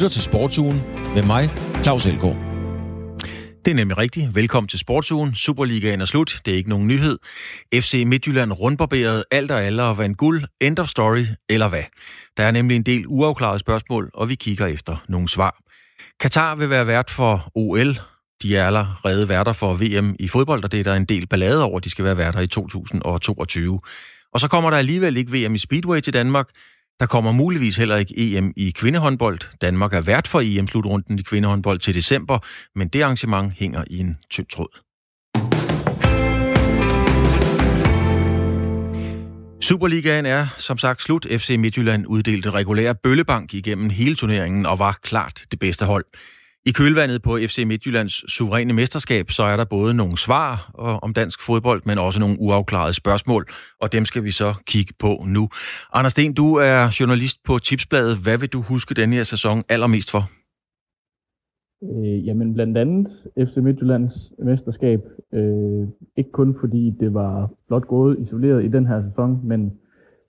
lytter til Sportsugen med mig, Claus Elgaard. Det er nemlig rigtigt. Velkommen til Sportsugen. Superligaen er slut. Det er ikke nogen nyhed. FC Midtjylland rundbarberede alt og alle og vandt guld. End of story, eller hvad? Der er nemlig en del uafklarede spørgsmål, og vi kigger efter nogle svar. Katar vil være vært for OL. De er allerede værter for VM i fodbold, og det er der en del ballade over, de skal være værter i 2022. Og så kommer der alligevel ikke VM i Speedway til Danmark. Der kommer muligvis heller ikke EM i kvindehåndbold. Danmark er vært for EM-slutrunden i kvindehåndbold til december, men det arrangement hænger i en tynd tråd. Superligaen er som sagt slut. FC Midtjylland uddelte regulær bøllebank igennem hele turneringen og var klart det bedste hold. I kølvandet på FC Midtjyllands suveræne mesterskab, så er der både nogle svar øh, om dansk fodbold, men også nogle uafklarede spørgsmål, og dem skal vi så kigge på nu. Anders Sten, du er journalist på Tipsbladet. Hvad vil du huske denne her sæson allermest for? Øh, jamen blandt andet FC Midtjyllands mesterskab. Øh, ikke kun fordi det var flot gået isoleret i den her sæson, men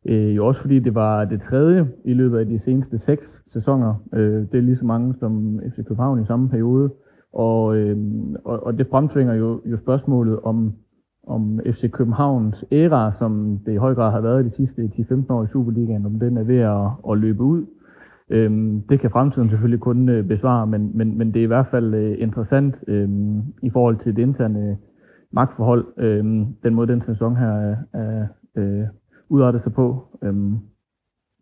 Øh, jo også fordi det var det tredje i løbet af de seneste seks sæsoner. Øh, det er lige så mange som FC København i samme periode. Og, øh, og, og det fremtvinger jo, jo spørgsmålet om, om FC Københavns æra, som det i høj grad har været de sidste 10-15 år i Superligaen, om den er ved at, at løbe ud. Øhm, det kan fremtiden selvfølgelig kun øh, besvare, men, men, men det er i hvert fald øh, interessant øh, i forhold til det interne magtforhold, øh, den måde den sæson her er, er øh, udarte sig på. Øhm,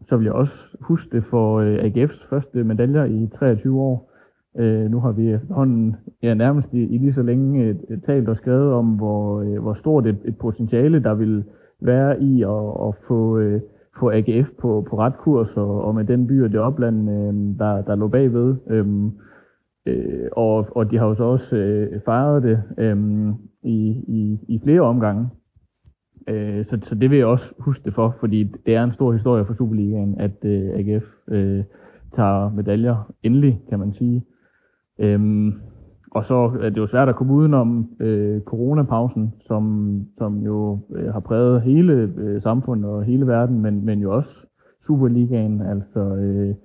så vil jeg også huske det for øh, AGF's første medaljer i 23 år. Øh, nu har vi efterhånden ja, nærmest i, i lige så længe et, et talt og skrevet om, hvor, øh, hvor stort et, et potentiale der vil være i at, at få, øh, få AGF på, på ret kurs, og, og med den by og det opland, øh, der, der lå bagved. Øh, øh, og, og de har jo så også øh, fejret det øh, i, i, i flere omgange. Øh, så, så det vil jeg også huske det for, fordi det er en stor historie for Superligaen, at øh, AGF øh, tager medaljer endelig, kan man sige. Øhm, og så er det jo svært at komme udenom øh, coronapausen, som, som jo øh, har præget hele øh, samfundet og hele verden, men, men jo også Superligaen, altså øh,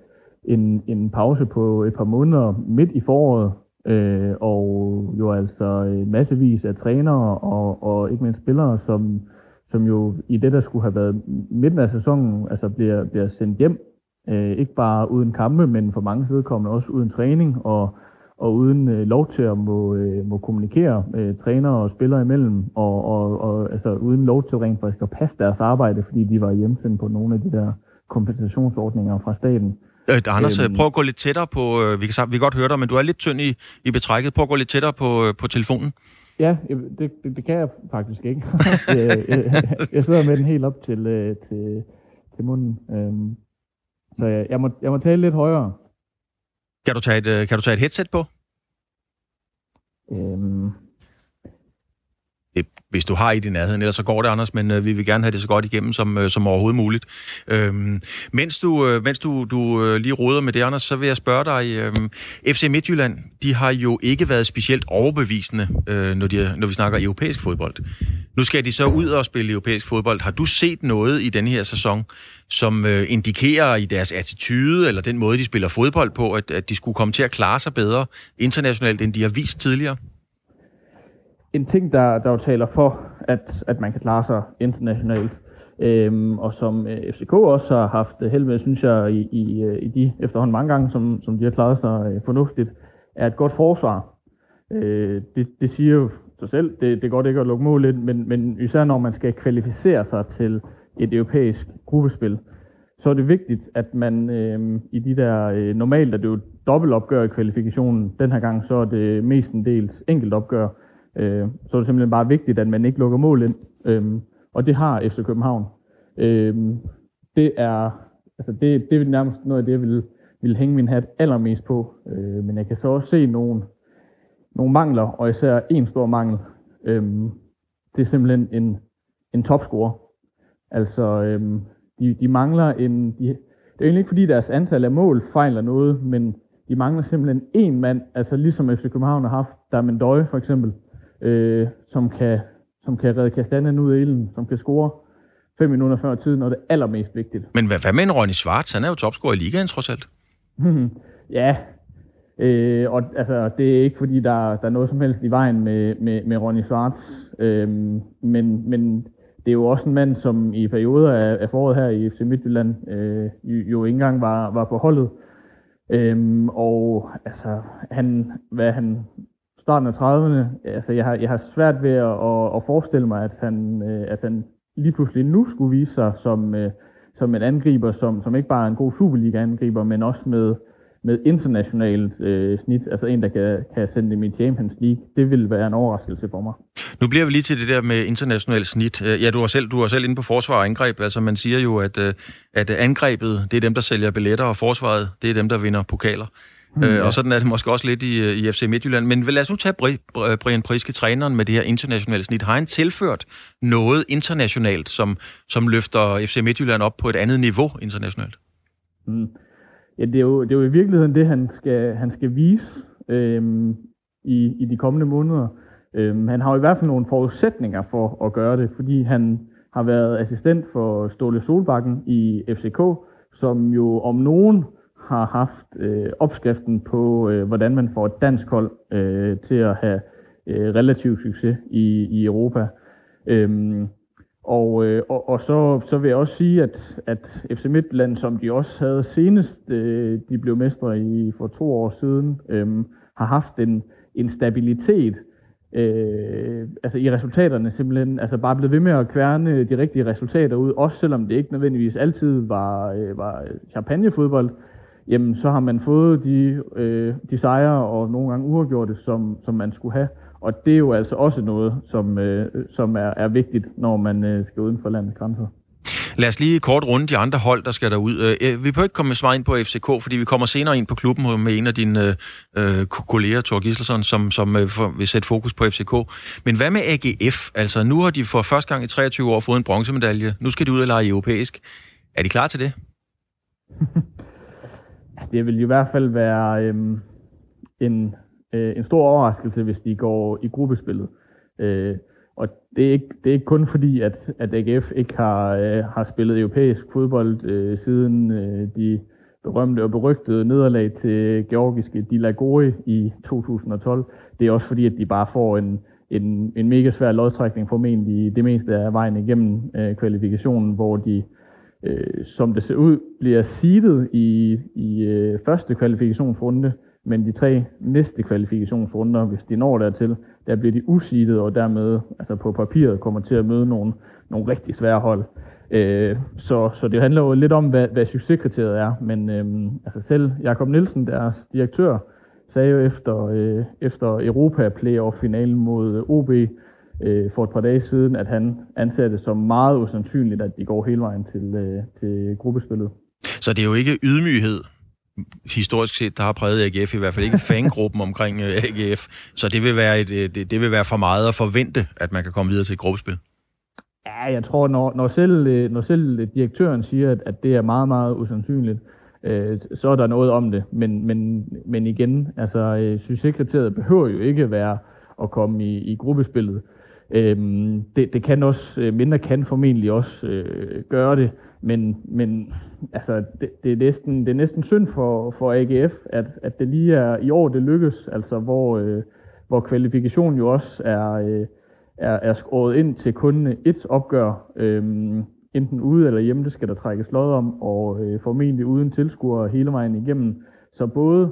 en, en pause på et par måneder midt i foråret, øh, og jo altså øh, massevis af trænere og, og ikke mindst spillere, som som jo i det, der skulle have været midten af sæsonen, altså bliver, bliver sendt hjem, øh, ikke bare uden kampe, men for mange vedkommende også uden træning og, og uden øh, lov til at må, øh, må kommunikere øh, trænere og spillere imellem, og, og, og altså, uden lov til rent faktisk at passe deres arbejde, fordi de var hjemsendt på nogle af de der kompensationsordninger fra staten. Øh, Anders, øhm, prøv at gå lidt tættere på, øh, vi, kan, vi kan godt høre dig, men du er lidt tynd i, i betrækket. Prøv at gå lidt tættere på, øh, på telefonen. Ja, det, det, det kan jeg faktisk ikke. jeg, jeg, jeg sidder med den helt op til, øh, til, til munden. Øhm, så jeg, jeg, må, jeg må tale lidt højere. Kan du tage et, øh, kan du tage et headset på? Øhm, hvis du har i din nærhed, ellers så går det, Anders, men øh, vi vil gerne have det så godt igennem som, øh, som overhovedet muligt. Øhm, mens du, øh, mens du, du øh, lige råder med det, Anders, så vil jeg spørge dig, øh, FC Midtjylland, de har jo ikke været specielt overbevisende, øh, når, de, når vi snakker europæisk fodbold. Nu skal de så ud og spille europæisk fodbold. Har du set noget i den her sæson, som øh, indikerer i deres attitude, eller den måde, de spiller fodbold på, at, at de skulle komme til at klare sig bedre internationalt, end de har vist tidligere? En ting, der, der jo taler for, at, at man kan klare sig internationalt, øhm, og som øh, FCK også har haft held med, synes jeg, i, i, øh, i de efterhånden mange gange, som, som de har klaret sig øh, fornuftigt, er et godt forsvar. Øh, det, det siger jo sig selv, det, det er godt ikke at lukke mål ind, men, men især når man skal kvalificere sig til et europæisk gruppespil, så er det vigtigt, at man øh, i de der, øh, normalt er det jo dobbeltopgør i kvalifikationen, den her gang så er det mestendels enkeltopgør, øh, så er det simpelthen bare vigtigt, at man ikke lukker mål ind. Øh, og det har FC København. Øh, det er altså det, det er nærmest noget af det, jeg vil, vil hænge min hat allermest på. Øh, men jeg kan så også se nogle, nogle mangler, og især en stor mangel. Øh, det er simpelthen en, en topscorer. Altså, øh, de, de mangler en... De, det er egentlig ikke fordi deres antal af mål fejler noget, men de mangler simpelthen en mand, altså ligesom FC København har haft, der er Mendøje for eksempel, øh, som, kan, som kan redde kastanjen ud af ilden, som kan score fem minutter før tiden, og det er allermest vigtigt. Men hvad, hvad med en Ronny Schwartz? Han er jo topscorer i ligaen, trods alt. Ja, øh, og altså, det er ikke fordi, der, der er noget som helst i vejen med, med, med Ronny Schwartz, øh, men, men det er jo også en mand, som i perioder af, af foråret her i FC Midtjylland øh, jo, jo ikke engang var, var på holdet. Øhm, og altså, han, hvad han, starten af 30'erne, altså jeg har, jeg har svært ved at, at, at forestille mig, at han, øh, at han lige pludselig nu skulle vise sig som, øh, som en angriber, som, som ikke bare er en god Superliga-angriber, men også med, med internationalt øh, snit, altså en, der kan, kan sende dem i Champions League, det vil være en overraskelse for mig. Nu bliver vi lige til det der med internationalt snit. Øh, ja, du er selv, du er selv inde på forsvar og angreb. Altså man siger jo, at, at angrebet, det er dem, der sælger billetter, og forsvaret, det er dem, der vinder pokaler. Mm, ja. Og sådan er det måske også lidt i, i FC Midtjylland. Men lad os nu tage Brian Priske, træneren, med det her internationale snit. Har han tilført noget internationalt, som, som løfter FC Midtjylland op på et andet niveau internationalt? Mm. Ja, det er, jo, det er jo i virkeligheden det, han skal, han skal vise øhm, i, i de kommende måneder. Øhm, han har jo i hvert fald nogle forudsætninger for at gøre det, fordi han har været assistent for Ståle Solbakken i FCK, som jo om nogen har haft øh, opskriften på, øh, hvordan man får et dansk hold øh, til at have øh, relativ succes i, i Europa. Øhm, og, øh, og, og så, så vil jeg også sige, at, at FC Midtland, som de også havde senest, øh, de blev mestre i for to år siden, øh, har haft en, en stabilitet øh, altså i resultaterne simpelthen, altså bare blevet ved med at kværne de rigtige resultater ud, også selvom det ikke nødvendigvis altid var, øh, var champagnefodbold, jamen så har man fået de, øh, de sejre og nogle gange uafgjorte, som, som man skulle have. Og det er jo altså også noget, som, øh, som er, er vigtigt, når man øh, skal uden for landets grænser. Lad os lige kort runde de andre hold, der skal derud. Øh, øh, vi behøver ikke komme så meget ind på FCK, fordi vi kommer senere ind på klubben med en af dine øh, kolleger, Thor Gislason, som, som øh, vil sætte fokus på FCK. Men hvad med AGF? Altså, nu har de for første gang i 23 år fået en bronzemedalje. Nu skal de ud og lege europæisk. Er de klar til det? det vil i hvert fald være øhm, en, øh, en stor overraskelse, hvis de går i gruppespillet. Øh, og det er, ikke, det er ikke kun fordi, at, at AGF ikke har, øh, har spillet europæisk fodbold øh, siden øh, de berømte og berygtede nederlag til georgiske Dilagori i 2012. Det er også fordi, at de bare får en, en, en mega svær lodtrækning formentlig det meste af vejen igennem øh, kvalifikationen, hvor de øh, som det ser ud, bliver seedet i, i øh, første kvalifikationsrunde, men de tre næste kvalifikationsrunder, hvis de når dertil, der bliver de useedet, og dermed altså på papiret kommer til at møde nogle, nogle rigtig svære hold. Øh, så, så det handler jo lidt om, hvad, hvad succeskriteriet er, men øh, altså selv Jakob Nielsen, deres direktør, sagde jo efter, øh, efter Europa Playoff-finalen mod OB, øh, for et par dage siden, at han anser det som meget usandsynligt, at de går hele vejen til, øh, til gruppespillet. Så det er jo ikke ydmyghed, historisk set, der har præget AGF, i hvert fald ikke fangruppen omkring øh, AGF. Så det vil, være et, det, det vil være for meget at forvente, at man kan komme videre til et gruppespil. Ja, jeg tror, når, når, selv, øh, når selv direktøren siger, at, at det er meget, meget usandsynligt, øh, så er der noget om det. Men, men, men igen, altså, øh, succeskriteriet behøver jo ikke være at komme i, i gruppespillet. Øhm, det, det kan også, øh, mindre kan formentlig også øh, gøre det, men, men altså, det, det, er næsten, det er næsten synd for, for AGF, at, at det lige er i år, det lykkes, altså hvor, øh, hvor kvalifikationen jo også er, øh, er, er skåret ind til kun et opgør, øh, enten ude eller hjemme, det skal der trækkes lod om, og øh, formentlig uden tilskuere hele vejen igennem. Så både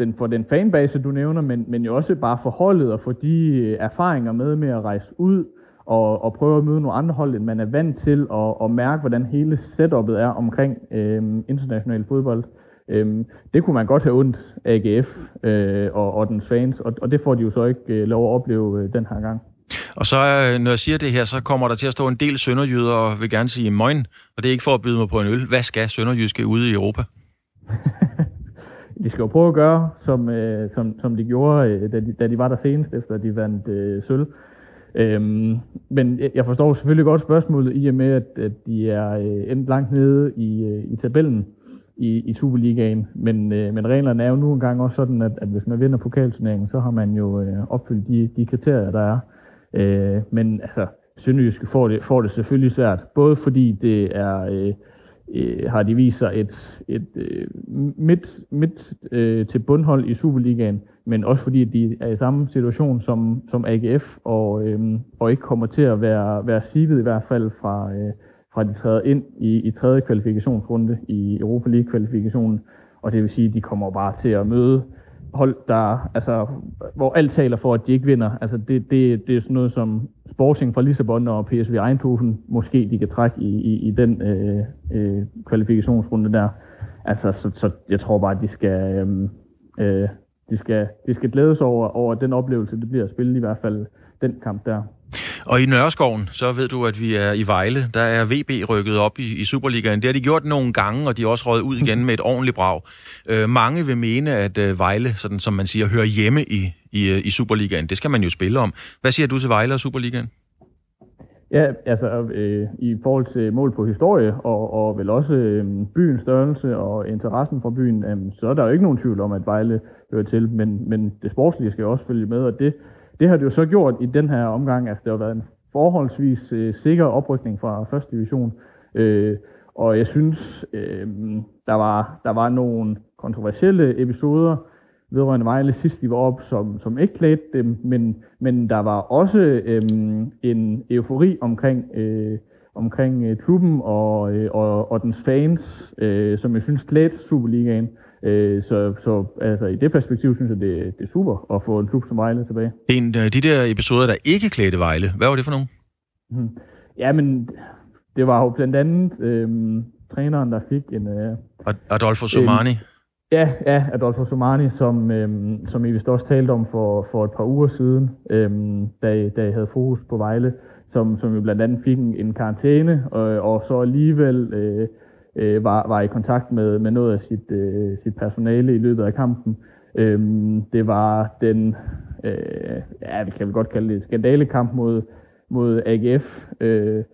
den, for den fanbase, du nævner, men, men jo også bare for holdet og for de øh, erfaringer med med at rejse ud og, og prøve at møde nogle andre hold, end man er vant til, og, og mærke, hvordan hele setupet er omkring øh, international fodbold. Øh, det kunne man godt have ondt AGF øh, og, og dens fans, og, og det får de jo så ikke øh, lov at opleve øh, den her gang. Og så, øh, når jeg siger det her, så kommer der til at stå en del sønderjyder og vil gerne sige møgen, og det er ikke for at byde mig på en øl. Hvad skal sønderjyske ude i Europa? de skal jo prøve at gøre, som, øh, som, som de gjorde, øh, da, de, da de var der senest, efter de vandt øh, sølv. Øhm, men jeg forstår selvfølgelig godt spørgsmålet, i og med, at, at de er øh, endt langt nede i, øh, i tabellen i, i Superligaen. Men, øh, men reglerne er jo nu engang også sådan, at, at hvis man vinder pokalturneringen, så har man jo øh, opfyldt de, de kriterier, der er. Øh, men altså, Sønderjyske får det, får det selvfølgelig svært, både fordi det er... Øh, øh, har de vist sig et, et øh, midt, midt øh, til bundhold i Superligaen, men også fordi de er i samme situation som, som AGF, og, øh, og ikke kommer til at være, være sivet i hvert fald fra, øh, fra de træder ind i, i tredje kvalifikationsrunde i Europa League-kvalifikationen, og det vil sige, at de kommer bare til at møde hold, der, altså, hvor alt taler for, at de ikke vinder. Altså, det, det, det er sådan noget som Sporting fra Lissabon og PSV Eindhoven, måske de kan trække i, i, i den øh, øh, kvalifikationsrunde der. Altså, så, så jeg tror bare, at de skal, øhm, øh, de skal, de skal glædes over, over den oplevelse, det bliver at spille i hvert fald den kamp der. Og i Nørreskoven, så ved du, at vi er i Vejle. Der er VB rykket op i, i Superligaen. Det har de gjort nogle gange, og de er også røget ud igen med et ordentligt brag. Øh, mange vil mene, at øh, Vejle, sådan som man siger, hører hjemme i, i, øh, i Superligaen. Det skal man jo spille om. Hvad siger du til Vejle og Superligaen? Ja, altså øh, i forhold til mål på historie, og, og vel også øh, byens størrelse og interessen for byen, øh, så er der jo ikke nogen tvivl om, at Vejle hører til, men, men det sportslige skal jo også følge med, og det, det har det jo så gjort i den her omgang. Altså, det har været en forholdsvis øh, sikker oprykning fra første division. Øh, og jeg synes, øh, der, var, der var nogle kontroversielle episoder vedrørende Vejle sidst de var op, som, som ikke klædte dem, men, men der var også øh, en eufori omkring, øh, omkring øh, klubben og, øh, og, og dens fans, øh, som jeg synes klædte Superligaen. Øh, så, så altså, i det perspektiv synes jeg, det, det er super at få en klub som Vejle tilbage. En af de der episoder, der ikke klædte Vejle, hvad var det for nogen? Hmm. Ja, men det var jo blandt andet øh, træneren, der fik en... Øh, Adolfo Somani? Øh, ja, ja, Adolfo Somani, som, øh, som I vist også talte om for, for et par uger siden, øh, da, da I havde fokus på Vejle, som, som jo blandt andet fik en, en karantæne, og, og så alligevel... Øh, øh, var, var i kontakt med, med noget af sit, øh, sit personale i løbet af kampen. Øh, det var den, øh, ja, vi kan vi godt kalde det skandalekamp mod, mod AGF, øh,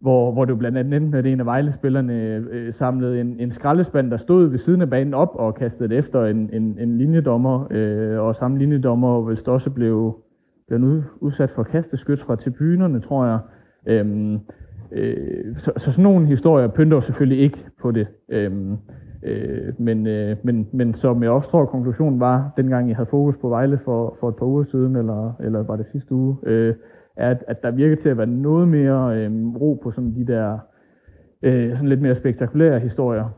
hvor, hvor det blandt andet endte med, at en af Vejle-spillerne øh, samlede en, en skraldespand, der stod ved siden af banen op og kastede det efter en, en, en linjedommer, øh, og samme linjedommer vist også blev, blev udsat for kasteskyt fra tribunerne, tror jeg. Øhm, Øh, så, så sådan nogle historier pynter selvfølgelig ikke på det. Øhm, øh, men, øh, men, men som jeg også tror, konklusionen var, dengang jeg havde fokus på Vejle for, for et par uger siden, eller, eller var det sidste uge, øh, at, at der virker til at være noget mere øh, ro på sådan de der øh, sådan lidt mere spektakulære historier.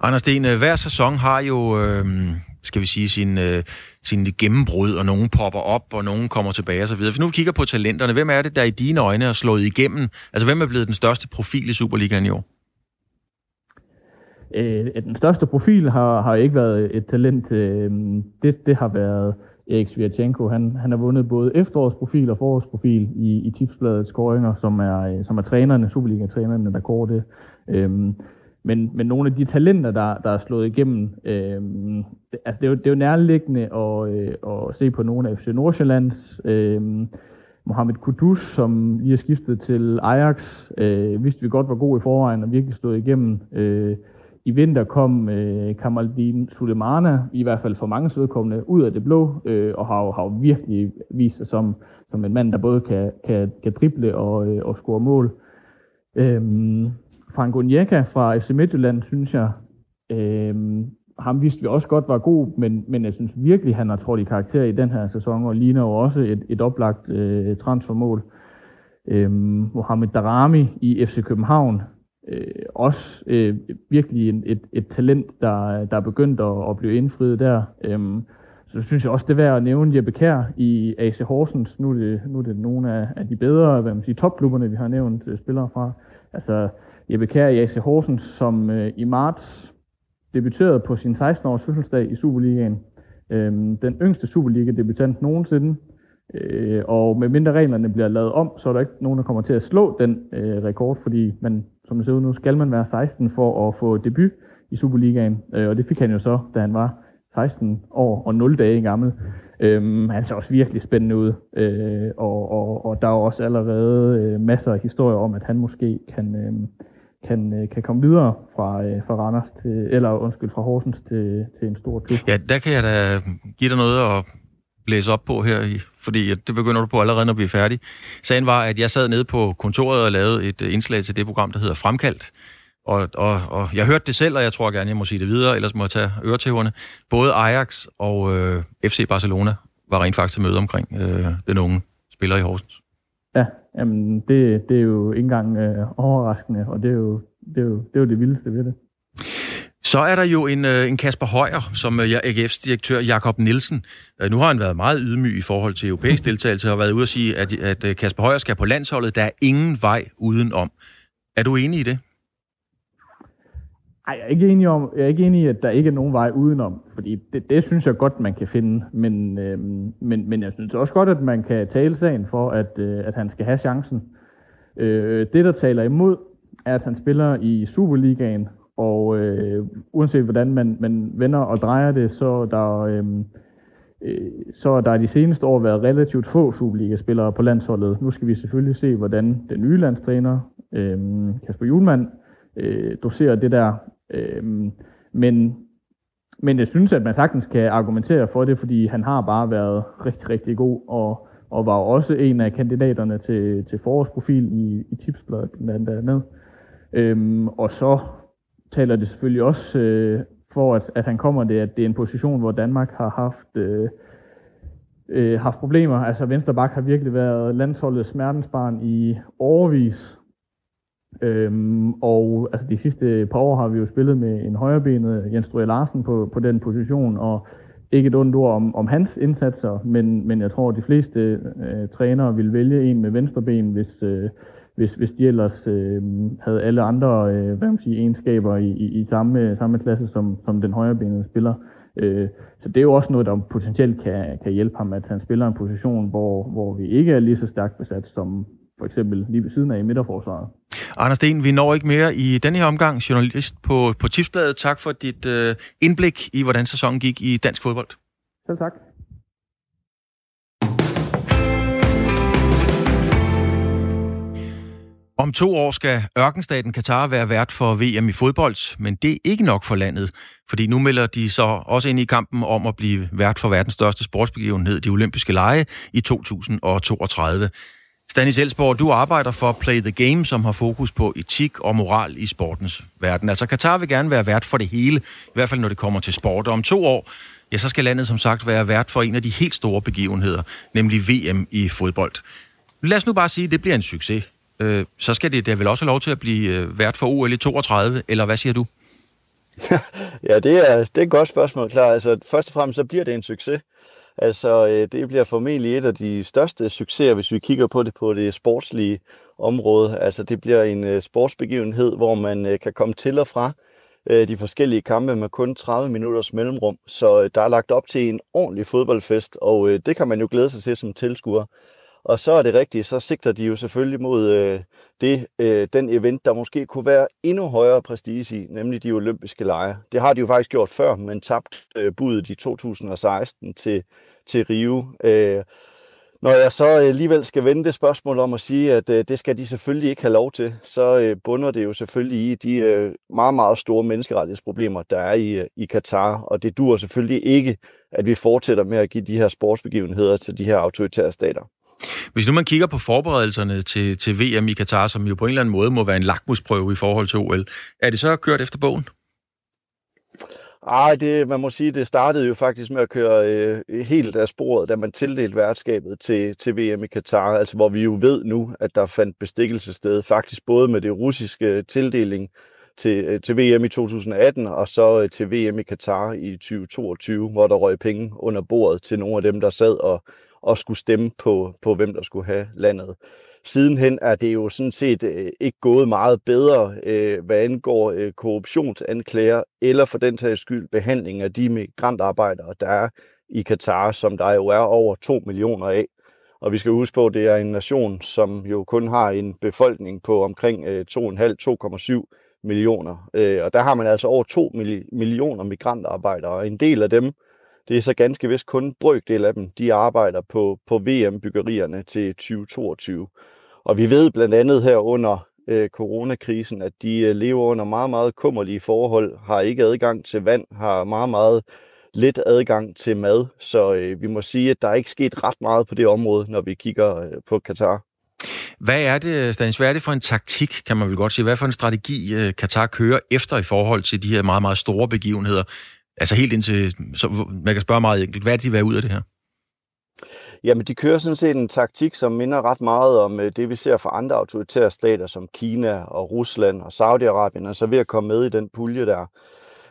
Anders Sten, øh, hver sæson har jo øh, skal vi sige, sin, øh, sin gennembrud, og nogen popper op, og nogen kommer tilbage osv. Hvis nu vi kigger på talenterne, hvem er det, der i dine øjne er slået igennem? Altså, hvem er blevet den største profil i Superligaen i år? Øh, den største profil har, har ikke været et talent. Øh, det, det har været Erik Svirchenko. Han, han har vundet både efterårsprofil og forårsprofil i, i tipsbladets scoringer, som er, øh, som er trænerne, Superliga-trænerne, der går det. Øh, men, men nogle af de talenter, der, der er slået igennem, øh, altså det, er jo, det er jo nærliggende at, øh, at se på nogle af FC Nordsjællands. Øh, Mohamed Kudus, som lige er skiftet til Ajax, øh, vidste vi godt var god i forvejen og virkelig stod igennem. Øh, I vinter kom øh, Kamaldin Sulemana, i hvert fald for mange vedkommende, ud af det blå, øh, og har jo, har jo virkelig vist sig som, som en mand, der både kan, kan, kan drible og, øh, og score mål. Øh, Frank Onyeka fra FC Midtjylland, synes jeg, øh, ham vidste vi også godt var god, men, men jeg synes virkelig, han har trådt i karakter i den her sæson, og ligner jo også et, et oplagt øh, transfermål. Øh, Mohamed Darami i FC København, øh, også øh, virkelig en, et, et talent, der, der er begyndt at, at blive indfriet der. Øh, så synes jeg også, det er værd at nævne Jeppe Kær i AC Horsens. Nu er det, nu er det nogle af, af de bedre hvad man siger, topklubberne, vi har nævnt øh, spillere fra. Altså, Jeppe Kjær i AC Horsens, som øh, i marts debuterede på sin 16-års fødselsdag i Superligaen. Øh, den yngste Superliga-debutant nogensinde. Øh, og med mindre reglerne bliver lavet om, så er der ikke nogen, der kommer til at slå den øh, rekord, fordi man, som det ser ud nu, skal man være 16 for at få debut i Superligaen. Øh, og det fik han jo så, da han var 16 år og 0 dage gammel. Øhm, han ser også virkelig spændende ud, øh, og, og, og der er også allerede øh, masser af historier om, at han måske kan, øh, kan, øh, kan komme videre fra, øh, fra Randers til, eller undskyld, fra Horsens til, til en stor klub. Ja, der kan jeg da give dig noget at blæse op på her, fordi det begynder du på allerede, når vi er færdige. Sagen var, at jeg sad nede på kontoret og lavede et øh, indslag til det program, der hedder Fremkaldt, og, og, og jeg hørte det selv, og jeg tror gerne, jeg må sige det videre, ellers må jeg tage øretæverne. Både Ajax og øh, FC Barcelona var rent faktisk møde omkring øh, den unge spiller i Horsens. Ja, jamen det, det er jo ikke engang øh, overraskende, og det er, jo, det, er jo, det er jo det vildeste ved det. Så er der jo en, øh, en Kasper Højer, som øh, AGF's direktør Jakob Nielsen. Øh, nu har han været meget ydmyg i forhold til europæisk deltagelse, og været ude at sige, at, at Kasper Højer skal på landsholdet. Der er ingen vej udenom. Er du enig i det? Nej, jeg er ikke enig, om, jeg er ikke enig i, at der ikke er nogen vej udenom, fordi det, det synes jeg godt, man kan finde, men, øh, men, men jeg synes også godt, at man kan tale sagen for, at, øh, at han skal have chancen. Øh, det, der taler imod, er, at han spiller i Superligaen, og øh, uanset hvordan man, man vender og drejer det, så der, øh, øh, så der de seneste år været relativt få Superliga-spillere på landsholdet. Nu skal vi selvfølgelig se, hvordan den nye landstræner, øh, Kasper Julemand, øh, doserer det der. Øh, men, men jeg synes, at man sagtens kan argumentere for det, fordi han har bare været rigtig, rigtig god, og, og var også en af kandidaterne til, til forårsprofil i, i tipsbladet blandt andet. Øhm, og så taler det selvfølgelig også øh, for, at, at han kommer det, at det er en position, hvor Danmark har haft, øh, øh, haft problemer. Altså Vensterbak har virkelig været landsholdets smertensbarn i overvis. Øhm, og altså, de sidste par år har vi jo spillet med en højrebenet Jens Strøge Larsen på, på den position, og ikke et ondt ord om, om hans indsatser, men, men jeg tror, at de fleste øh, trænere vil vælge en med venstreben, hvis, øh, hvis, hvis de ellers øh, havde alle andre øh, hvad man siger, egenskaber i, i, i samme, samme klasse som, som den højrebenede spiller. Øh, så det er jo også noget, der potentielt kan, kan hjælpe ham, at han spiller en position, hvor, hvor vi ikke er lige så stærkt besat som for eksempel lige ved siden af i midterforsvaret. Anders Sten, vi når ikke mere i denne her omgang. Journalist på, på Tipsbladet, tak for dit øh, indblik i, hvordan sæsonen gik i dansk fodbold. Selv tak. Om to år skal ørkenstaten Katar være vært for VM i fodbold, men det er ikke nok for landet, fordi nu melder de så også ind i kampen om at blive vært for verdens største sportsbegivenhed, de olympiske lege, i 2032. Stanis Elsborg, du arbejder for Play the Game, som har fokus på etik og moral i sportens verden. Altså Katar vil gerne være vært for det hele, i hvert fald når det kommer til sport. Og om to år, ja, så skal landet som sagt være vært for en af de helt store begivenheder, nemlig VM i fodbold. Lad os nu bare sige, at det bliver en succes øh, så skal det da vel også have lov til at blive øh, vært for OL i 32, eller hvad siger du? ja, det er, det er et godt spørgsmål, klar. Altså, først og fremmest så bliver det en succes. Altså, øh, det bliver formentlig et af de største succeser, hvis vi kigger på det på det sportslige område. Altså, det bliver en øh, sportsbegivenhed, hvor man øh, kan komme til og fra øh, de forskellige kampe med kun 30 minutters mellemrum. Så øh, der er lagt op til en ordentlig fodboldfest, og øh, det kan man jo glæde sig til som tilskuer. Og så er det rigtigt, så sigter de jo selvfølgelig mod øh, det, øh, den event, der måske kunne være endnu højere prestige i, nemlig de olympiske lege. Det har de jo faktisk gjort før, men tabt øh, budet i 2016 til, til Rio. Øh, når jeg så alligevel skal vende det spørgsmål om at sige, at øh, det skal de selvfølgelig ikke have lov til, så øh, bunder det jo selvfølgelig i de øh, meget, meget store menneskerettighedsproblemer, der er i, øh, i Katar. Og det dur selvfølgelig ikke, at vi fortsætter med at give de her sportsbegivenheder til de her autoritære stater. Hvis nu man kigger på forberedelserne til, til VM i Katar, som jo på en eller anden måde må være en lakmusprøve i forhold til OL, er det så kørt efter bogen? Ej, det, man må sige, det startede jo faktisk med at køre øh, helt af sporet, da man tildelte værtskabet til, til VM i Katar, altså hvor vi jo ved nu, at der fandt bestikkelse sted, faktisk både med det russiske tildeling til, øh, til VM i 2018, og så øh, til VM i Katar i 2022, hvor der røg penge under bordet til nogle af dem, der sad og og skulle stemme på, på hvem der skulle have landet. Sidenhen er det jo sådan set øh, ikke gået meget bedre, øh, hvad angår øh, korruptionsanklager, eller for den tages skyld behandling af de migrantarbejdere, der er i Katar, som der jo er over 2 millioner af. Og vi skal huske på, at det er en nation, som jo kun har en befolkning på omkring øh, 2,5-2,7 millioner. Øh, og der har man altså over 2 millioner migrantarbejdere, og en del af dem det er så ganske vist kun en brøkdel af dem, de arbejder på, på VM-byggerierne til 2022. Og vi ved blandt andet her under øh, coronakrisen, at de øh, lever under meget, meget kummerlige forhold, har ikke adgang til vand, har meget, meget lidt adgang til mad. Så øh, vi må sige, at der er ikke sket ret meget på det område, når vi kigger øh, på Katar. Hvad er det, Stanis, hvad er det for en taktik, kan man vel godt sige? Hvad for en strategi øh, Katar kører efter i forhold til de her meget, meget store begivenheder? Altså helt indtil, så man kan spørge meget enkelt, hvad er det, de vil ud af det her? Jamen, de kører sådan set en taktik, som minder ret meget om øh, det, vi ser fra andre autoritære stater, som Kina og Rusland og Saudi-Arabien, og så ved at komme med i den pulje der.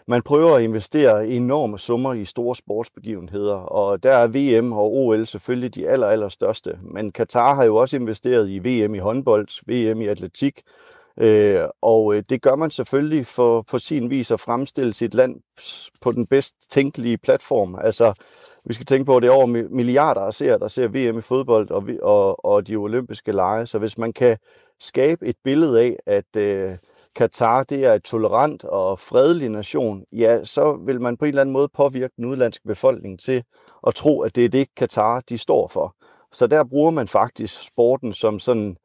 Man prøver at investere enorme summer i store sportsbegivenheder, og der er VM og OL selvfølgelig de aller, aller største. Men Katar har jo også investeret i VM i håndbold, VM i atletik, øh, og øh, det gør man selvfølgelig for på sin vis at fremstille sit land på den bedst tænkelige platform. Altså, vi skal tænke på, at det er over milliarder af seere, der ser VM i fodbold og, og, og de olympiske lege. Så hvis man kan skabe et billede af, at øh, Katar det er et tolerant og fredelig nation, ja, så vil man på en eller anden måde påvirke den udlandske befolkning til at tro, at det er det, Katar de står for. Så der bruger man faktisk sporten som sådan,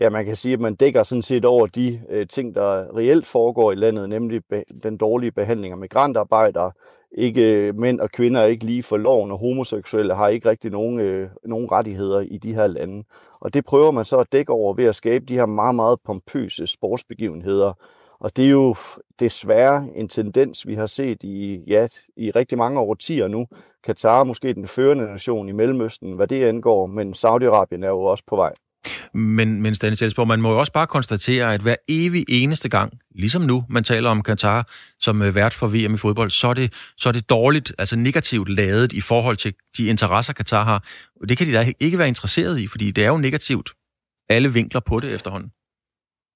ja, man kan sige, at man dækker sådan set over de øh, ting, der reelt foregår i landet, nemlig be- den dårlige behandling af migrantarbejdere, ikke øh, mænd og kvinder er ikke lige for loven, og homoseksuelle har ikke rigtig nogen, øh, nogen rettigheder i de her lande. Og det prøver man så at dække over ved at skabe de her meget, meget pompøse sportsbegivenheder. Og det er jo desværre en tendens, vi har set i, ja, i rigtig mange årtier nu. Katar er måske den førende nation i Mellemøsten, hvad det angår, men Saudi-Arabien er jo også på vej. Men, men Stanis man må jo også bare konstatere, at hver evig eneste gang, ligesom nu, man taler om Katar som øh, vært for VM i fodbold, så er, det, så er det dårligt, altså negativt ladet i forhold til de interesser, Katar har. Det kan de da ikke være interesseret i, fordi det er jo negativt. Alle vinkler på det efterhånden.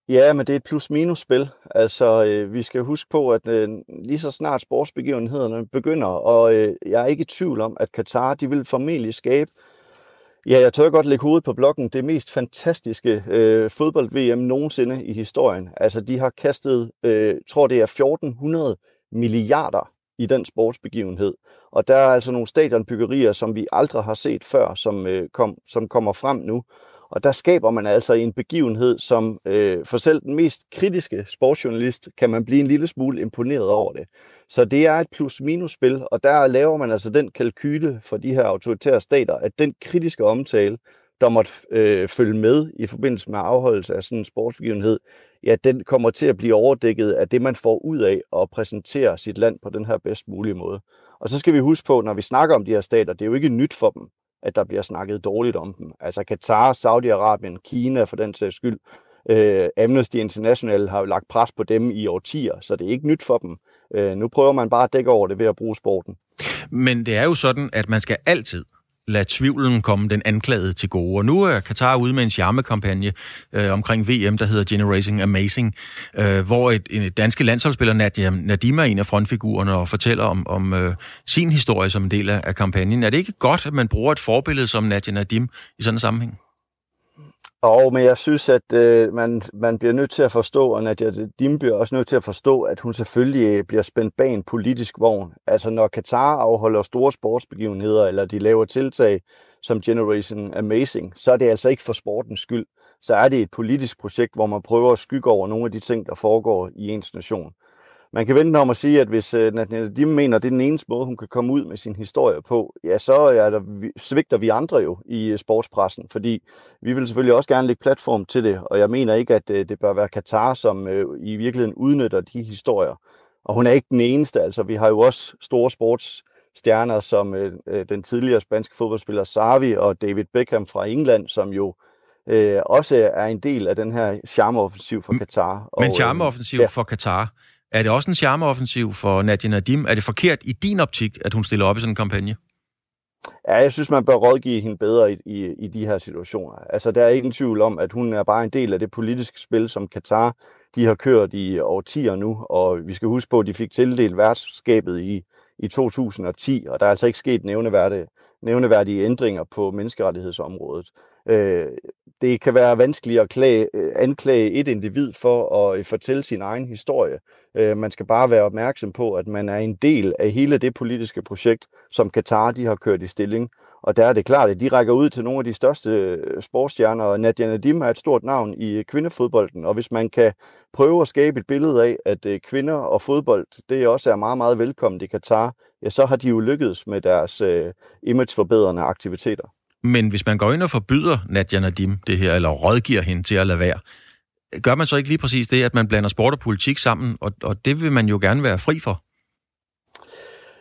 Ja, men det er et plus-minus-spil. Altså, øh, vi skal huske på, at øh, lige så snart sportsbegivenhederne begynder, og øh, jeg er ikke i tvivl om, at Katar de vil formentlig skabe Ja, jeg tør godt lægge hovedet på blokken. Det mest fantastiske øh, fodbold-VM nogensinde i historien. Altså, de har kastet, øh, tror det er 1400 milliarder i den sportsbegivenhed. Og der er altså nogle stadionbyggerier, som vi aldrig har set før, som, øh, kom, som kommer frem nu. Og der skaber man altså en begivenhed, som øh, for selv den mest kritiske sportsjournalist kan man blive en lille smule imponeret over det. Så det er et plus-minus-spil, og der laver man altså den kalkyle for de her autoritære stater, at den kritiske omtale, der måtte øh, følge med i forbindelse med afholdelse af sådan en sportsbegivenhed, ja, den kommer til at blive overdækket af det, man får ud af at præsentere sit land på den her bedst mulige måde. Og så skal vi huske på, når vi snakker om de her stater, det er jo ikke nyt for dem at der bliver snakket dårligt om dem. Altså Katar, Saudi-Arabien, Kina for den sags skyld. Øh, Amnesty International har jo lagt pres på dem i årtier, så det er ikke nyt for dem. Øh, nu prøver man bare at dække over det ved at bruge sporten. Men det er jo sådan, at man skal altid lade tvivlen komme den anklagede til gode. Og nu er Katar ude med en charmekampagne øh, omkring VM, der hedder Generating Amazing, øh, hvor et, en danske landsholdsspiller, Nadia Nadim, er en af frontfigurerne og fortæller om, om øh, sin historie som en del af, af kampagnen. Er det ikke godt, at man bruger et forbillede som Nadia Nadim i sådan en sammenhæng? Og men jeg synes, at øh, man, man bliver nødt til at forstå, og Nadia Dim bliver også nødt til at forstå, at hun selvfølgelig øh, bliver spændt bag en politisk vogn. Altså når Katar afholder store sportsbegivenheder, eller de laver tiltag som Generation Amazing, så er det altså ikke for sportens skyld. Så er det et politisk projekt, hvor man prøver at skygge over nogle af de ting, der foregår i ens nation man kan vente om at sige, at hvis uh, Nadia mener, at det er den eneste måde, hun kan komme ud med sin historie på, ja, så er der, svigter vi andre jo i uh, sportspressen, fordi vi vil selvfølgelig også gerne lægge platform til det, og jeg mener ikke, at uh, det bør være Katar, som uh, i virkeligheden udnytter de historier. Og hun er ikke den eneste, altså vi har jo også store sportsstjerner, som uh, den tidligere spanske fodboldspiller Savi og David Beckham fra England, som jo uh, også er en del af den her charmeoffensiv for Katar. Men charmeoffensiv ja. for Katar, er det også en charmeoffensiv for Nadia Nadim? Er det forkert i din optik, at hun stiller op i sådan en kampagne? Ja, jeg synes, man bør rådgive hende bedre i, i, i de her situationer. Altså, der er ingen tvivl om, at hun er bare en del af det politiske spil, som Katar de har kørt i årtier nu, og vi skal huske på, at de fik tildelt værtskabet i, i 2010, og der er altså ikke sket nævneværdige, nævneværdige ændringer på menneskerettighedsområdet. Øh, det kan være vanskeligt at klage, øh, anklage et individ for at øh, fortælle sin egen historie. Øh, man skal bare være opmærksom på, at man er en del af hele det politiske projekt, som Katar de har kørt i stilling. Og der er det klart, at de rækker ud til nogle af de største sportsstjerner, og Nadia Nadim er et stort navn i kvindefodbolden. Og hvis man kan prøve at skabe et billede af, at kvinder og fodbold, det også er meget, meget velkommen i Katar, ja, så har de jo lykkedes med deres imageforbedrende aktiviteter. Men hvis man går ind og forbyder Nadia Nadim det her, eller rådgiver hende til at lade være, gør man så ikke lige præcis det, at man blander sport og politik sammen, og, og det vil man jo gerne være fri for?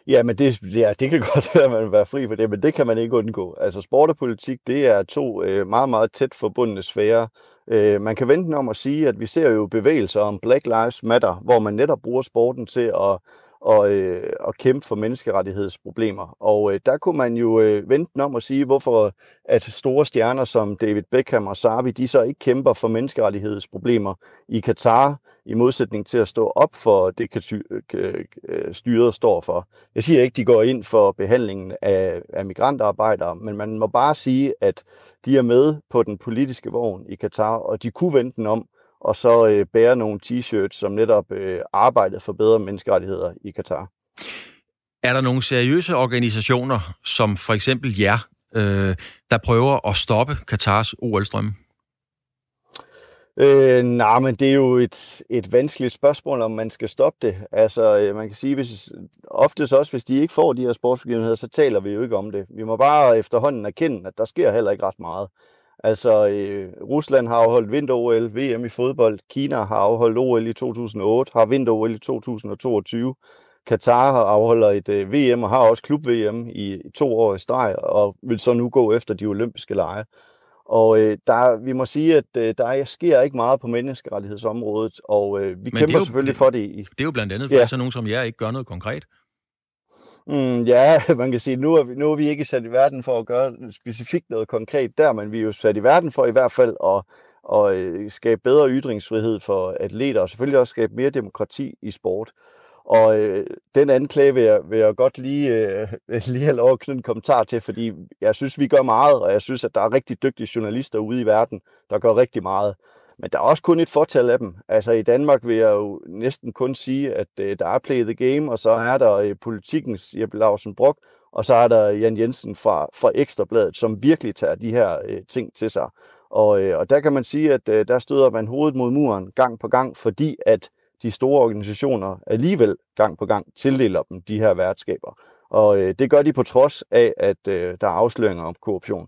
Ja, men det, ja, det kan godt være, at man vil være fri for det, men det kan man ikke undgå. Altså sport og politik, det er to øh, meget, meget tæt forbundne sfære. Øh, man kan vente om at sige, at vi ser jo bevægelser om Black Lives Matter, hvor man netop bruger sporten til at og, øh, og kæmpe for menneskerettighedsproblemer. Og øh, der kunne man jo øh, vente om at sige, hvorfor at store stjerner som David Beckham og Sarvi, de så ikke kæmper for menneskerettighedsproblemer i Katar, i modsætning til at stå op for det, øh, øh, styret står for. Jeg siger ikke, de går ind for behandlingen af, af migrantarbejdere, men man må bare sige, at de er med på den politiske vogn i Katar, og de kunne vente om og så øh, bære nogle t-shirts, som netop øh, arbejdede for bedre menneskerettigheder i Katar. Er der nogle seriøse organisationer, som for eksempel jer, øh, der prøver at stoppe Katars OL-strømme? Øh, nej, men det er jo et, et vanskeligt spørgsmål, om man skal stoppe det. Altså, øh, man kan sige, hvis, oftest også, hvis de ikke får de her sportsbegivenheder, så taler vi jo ikke om det. Vi må bare efterhånden erkende, at der sker heller ikke ret meget. Altså, øh, Rusland har afholdt vinter-OL, VM i fodbold. Kina har afholdt OL i 2008, har vinter-OL i 2022. Katar har afholder et øh, VM og har også klub-VM i, i to år i streg, og vil så nu gå efter de olympiske lege. Og øh, der, vi må sige, at øh, der sker ikke meget på menneskerettighedsområdet, og øh, vi Men kæmper jo, selvfølgelig det, for det. I, det er jo blandt andet for ja. sådan nogen som jer ikke gør noget konkret. Mm, ja, man kan sige, nu er, vi, nu er vi ikke sat i verden for at gøre specifikt noget konkret der, men vi er jo sat i verden for i hvert fald at, at øh, skabe bedre ytringsfrihed for atleter, og selvfølgelig også skabe mere demokrati i sport. Og øh, den anklage vil jeg, vil jeg godt lige, øh, lige have lov at knytte en kommentar til, fordi jeg synes, vi gør meget, og jeg synes, at der er rigtig dygtige journalister ude i verden, der gør rigtig meget. Men der er også kun et fortal af dem. Altså i Danmark vil jeg jo næsten kun sige, at øh, der er play the game, og så er der øh, politikens Jeppe Larsen Brock, og så er der Jan Jensen fra, fra Ekstrabladet, som virkelig tager de her øh, ting til sig. Og, øh, og der kan man sige, at øh, der støder man hovedet mod muren gang på gang, fordi at de store organisationer alligevel gang på gang tildeler dem de her værtskaber. Og øh, det gør de på trods af, at øh, der er afsløringer om korruption.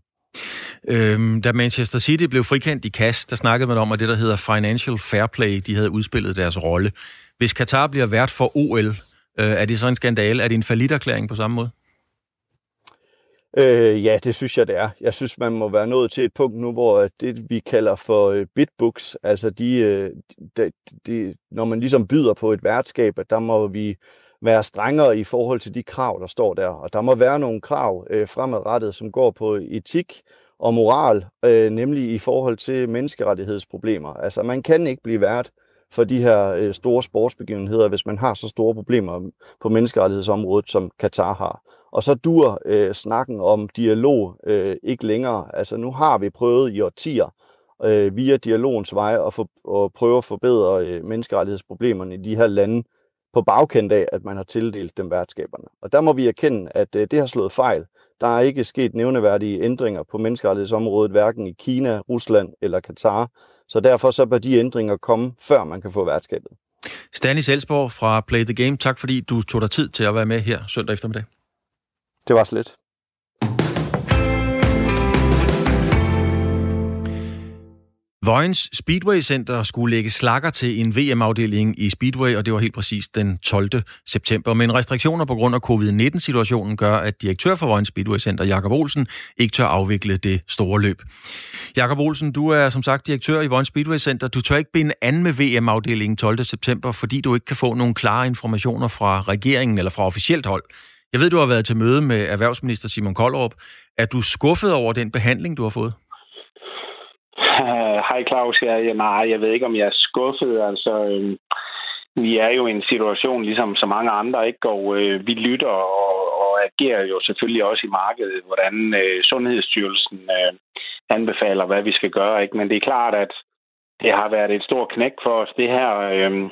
Øhm, da Manchester City blev frikendt i KAS, der snakkede man om, at det, der hedder Financial Fair Play, de havde udspillet deres rolle. Hvis Katar bliver vært for OL, øh, er det så en skandale? Er det en faliderklæring på samme måde? Øh, ja, det synes jeg, det er. Jeg synes, man må være nået til et punkt nu, hvor øh, det, vi kalder for øh, bitbooks, altså de, øh, de, de, når man ligesom byder på et værtskab, at der må vi være strengere i forhold til de krav, der står der. Og der må være nogle krav øh, fremadrettet, som går på etik og moral, øh, nemlig i forhold til menneskerettighedsproblemer. Altså man kan ikke blive vært for de her øh, store sportsbegivenheder, hvis man har så store problemer på menneskerettighedsområdet, som Katar har. Og så dur øh, snakken om dialog øh, ikke længere. Altså nu har vi prøvet i årtier øh, via dialogens vej at, for, at prøve at forbedre øh, menneskerettighedsproblemerne i de her lande på bagkendt af, at man har tildelt dem værtskaberne. Og der må vi erkende, at øh, det har slået fejl. Der er ikke sket nævneværdige ændringer på menneskerettighedsområdet, hverken i Kina, Rusland eller Katar. Så derfor så bør de ændringer komme, før man kan få værtskabet. Stanis Elsborg fra Play the Game, tak fordi du tog dig tid til at være med her søndag eftermiddag. Det var slet. Vojens Speedway Center skulle lægge slakker til en VM-afdeling i Speedway, og det var helt præcis den 12. september. Men restriktioner på grund af covid-19-situationen gør, at direktør for Vojens Speedway Center, Jakob Olsen, ikke tør afvikle det store løb. Jakob Olsen, du er som sagt direktør i Vojens Speedway Center. Du tør ikke binde an med VM-afdelingen 12. september, fordi du ikke kan få nogle klare informationer fra regeringen eller fra officielt hold. Jeg ved, du har været til møde med erhvervsminister Simon Koldrup. Er du skuffet over den behandling, du har fået? Hej Claus, jeg, ja, nej, jeg ved ikke, om jeg er skuffet. Altså, øh, vi er jo i en situation, ligesom så mange andre, ikke? og øh, vi lytter og, og agerer jo selvfølgelig også i markedet, hvordan øh, Sundhedsstyrelsen øh, anbefaler, hvad vi skal gøre. Ikke? Men det er klart, at det har været et stort knæk for os, det her. Øh,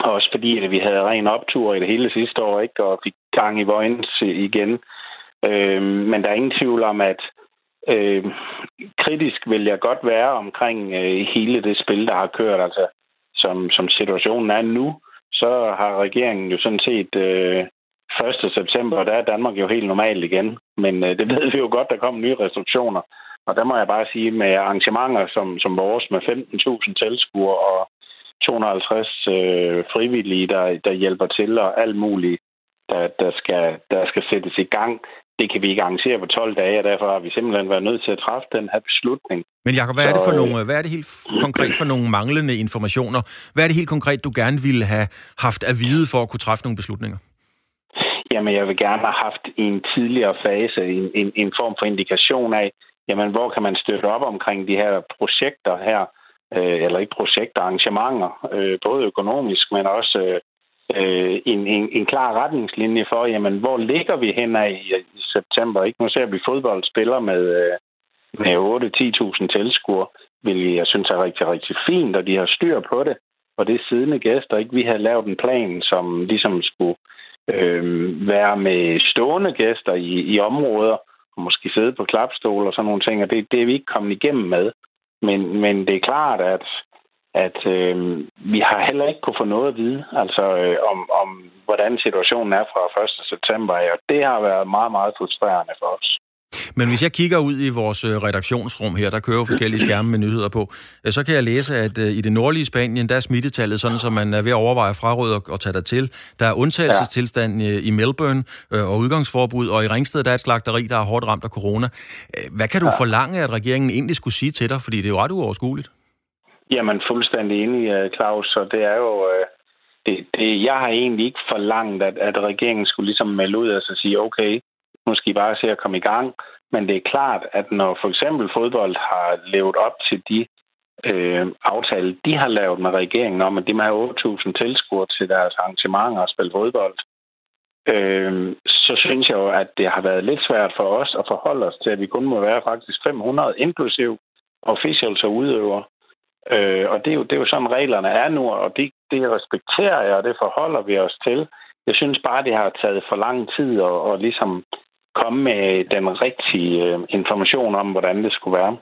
også fordi at vi havde ren optur i det hele sidste år, ikke? og fik gang i Vojens igen. Øh, men der er ingen tvivl om, at Øh, kritisk vil jeg godt være omkring øh, hele det spil, der har kørt. Altså, som, som situationen er nu, så har regeringen jo sådan set øh, 1. september, der er Danmark jo helt normalt igen. Men øh, det ved vi jo godt, der kommer nye restriktioner. Og der må jeg bare sige, med arrangementer som, som vores med 15.000 tilskuere og 250 øh, frivillige, der, der hjælper til, og alt muligt, der, der, skal, der skal sættes i gang, det kan vi ikke arrangere på 12 dage, og derfor har vi simpelthen været nødt til at træffe den her beslutning. Men Jacob, hvad er det for nogle, hvad er det helt konkret for nogle manglende informationer? Hvad er det helt konkret, du gerne ville have haft at vide for at kunne træffe nogle beslutninger? Jamen, jeg vil gerne have haft i en tidligere fase en, en, en form for indikation af, jamen, hvor kan man støtte op omkring de her projekter her, øh, eller ikke projekter, arrangementer, øh, både økonomisk, men også øh, øh, en, en, en klar retningslinje for, jamen, hvor ligger vi hen i, i september? Ikke? Nu ser vi fodboldspiller med, øh, med 8-10.000 tilskuere, hvilket jeg synes er rigtig, rigtig fint, og de har styr på det. Og det er siddende gæster, ikke? Vi har lavet en plan, som ligesom skulle øh, være med stående gæster i, i områder, og måske sidde på klapstol og sådan nogle ting, og det, det er vi ikke kommet igennem med. Men, men det er klart, at at øh, vi har heller ikke kunne få noget at vide, altså øh, om, om hvordan situationen er fra 1. september, og det har været meget, meget frustrerende for os. Men hvis jeg kigger ud i vores øh, redaktionsrum her, der kører jo forskellige skærme med nyheder på, øh, så kan jeg læse, at øh, i det nordlige Spanien, der er smittetallet sådan, som man er ved at overveje fraråd og, og tage der til. Der er undtagelsestilstand i Melbourne og udgangsforbud, og i Ringsted, der er et slagteri, der er hårdt ramt af corona. Hvad kan du forlange, at regeringen egentlig skulle sige til dig? Fordi det er jo ret uoverskueligt. Jamen, fuldstændig enig, øh, Claus, Så det er jo... Øh, det, det, jeg har egentlig ikke forlangt, at, at regeringen skulle ligesom melde ud og så sige, okay, nu skal I bare se at komme i gang. Men det er klart, at når for eksempel fodbold har levet op til de øh, aftale, de har lavet med regeringen om, at de må have 8.000 tilskuere til deres arrangementer og spille fodbold, øh, så synes jeg jo, at det har været lidt svært for os at forholde os til, at vi kun må være faktisk 500 inklusiv officials og udøvere. Øh, og det er, jo, det er jo sådan, reglerne er nu, og det, det respekterer jeg, og det forholder vi os til. Jeg synes bare, det har taget for lang tid at, at ligesom komme med den rigtige øh, information om, hvordan det skulle være.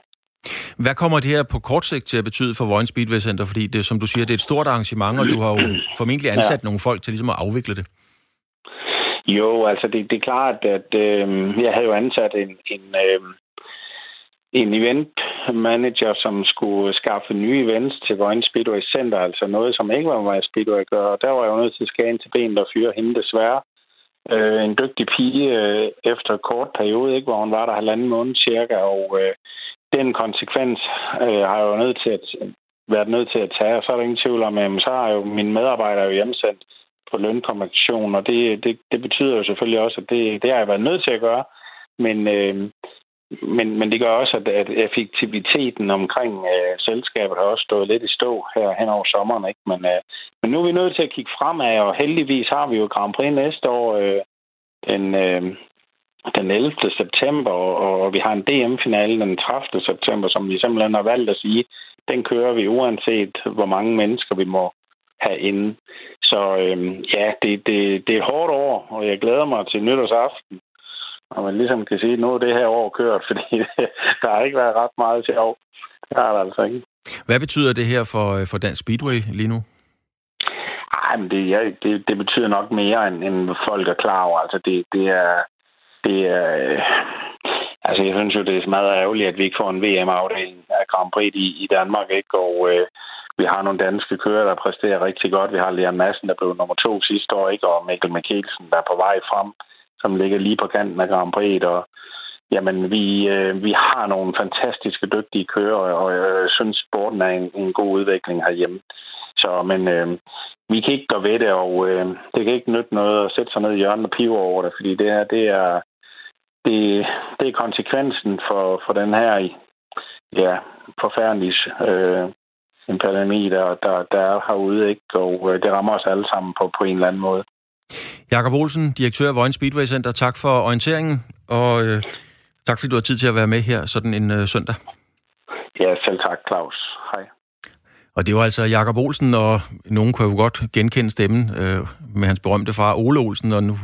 Hvad kommer det her på kort sigt til at betyde for Vojens Speedway Center? Fordi det, som du siger, det er et stort arrangement, og du har jo formentlig ansat ja. nogle folk til ligesom at afvikle det. Jo, altså det, det er klart, at øh, jeg havde jo ansat en, en, øh, en event manager, som skulle skaffe nye events til Vojens Speedway Center, altså noget, som ikke var med Speedway at gøre. Og der var jeg jo nødt til at skære ind til benet og fyre hende desværre. Øh, en dygtig pige øh, efter en kort periode, ikke, hvor hun var der halvanden måned cirka, og øh, den konsekvens øh, har jeg jo nødt til at, været nødt til at tage, og så er der ingen tvivl om, at så har jo mine medarbejdere jo hjemsendt på lønkompensation, og det, det, det betyder jo selvfølgelig også, at det, det har jeg været nødt til at gøre, men øh, men, men det gør også, at, at effektiviteten omkring øh, selskabet har også stået lidt i stå her hen over sommeren. Ikke? Men, øh, men nu er vi nødt til at kigge fremad, og heldigvis har vi jo Grand Prix næste år øh, den, øh, den 11. september, og, og vi har en DM-finale den 30. september, som vi simpelthen har valgt at sige, den kører vi uanset, hvor mange mennesker vi må have inde. Så øh, ja, det, det, det er et hårdt år, og jeg glæder mig til nytårsaften og man ligesom kan sige, at nu er det her år kørt, fordi der har ikke været ret meget til år. Det har der altså ikke. Hvad betyder det her for, for Dansk Speedway lige nu? Ej, men det, ja, det, det betyder nok mere, end, end folk er klar over. Altså, det, det er... Det er altså, jeg synes jo, det er meget ærgerligt, at vi ikke får en VM-afdeling af Grand Prix i, i Danmark, ikke? Og øh, vi har nogle danske kører, der præsterer rigtig godt. Vi har Leon Madsen, der blev nummer to sidste år, ikke? Og Mikkel Mikkelsen, der er på vej frem som ligger lige på kanten af Grand Prix. Og, jamen, vi, øh, vi har nogle fantastiske, dygtige kører, og jeg synes, sporten er en, en god udvikling herhjemme. Så, men øh, vi kan ikke gå ved det, og øh, det kan ikke nytte noget at sætte sig ned i hjørnet og pive over det, fordi det her, det er, det, det er konsekvensen for, for den her ja, forfærdelige øh, en pandemi, der, der, der er herude, ikke? og øh, det rammer os alle sammen på, på en eller anden måde. Jakob Olsen, direktør af Vojens Speedway Center, tak for orienteringen, og øh, tak fordi du har tid til at være med her sådan en øh, søndag. Ja, selv tak, Claus. Hej. Og det var altså Jakob Olsen, og nogen kunne jo godt genkende stemmen øh, med hans berømte far Ole Olsen, og nu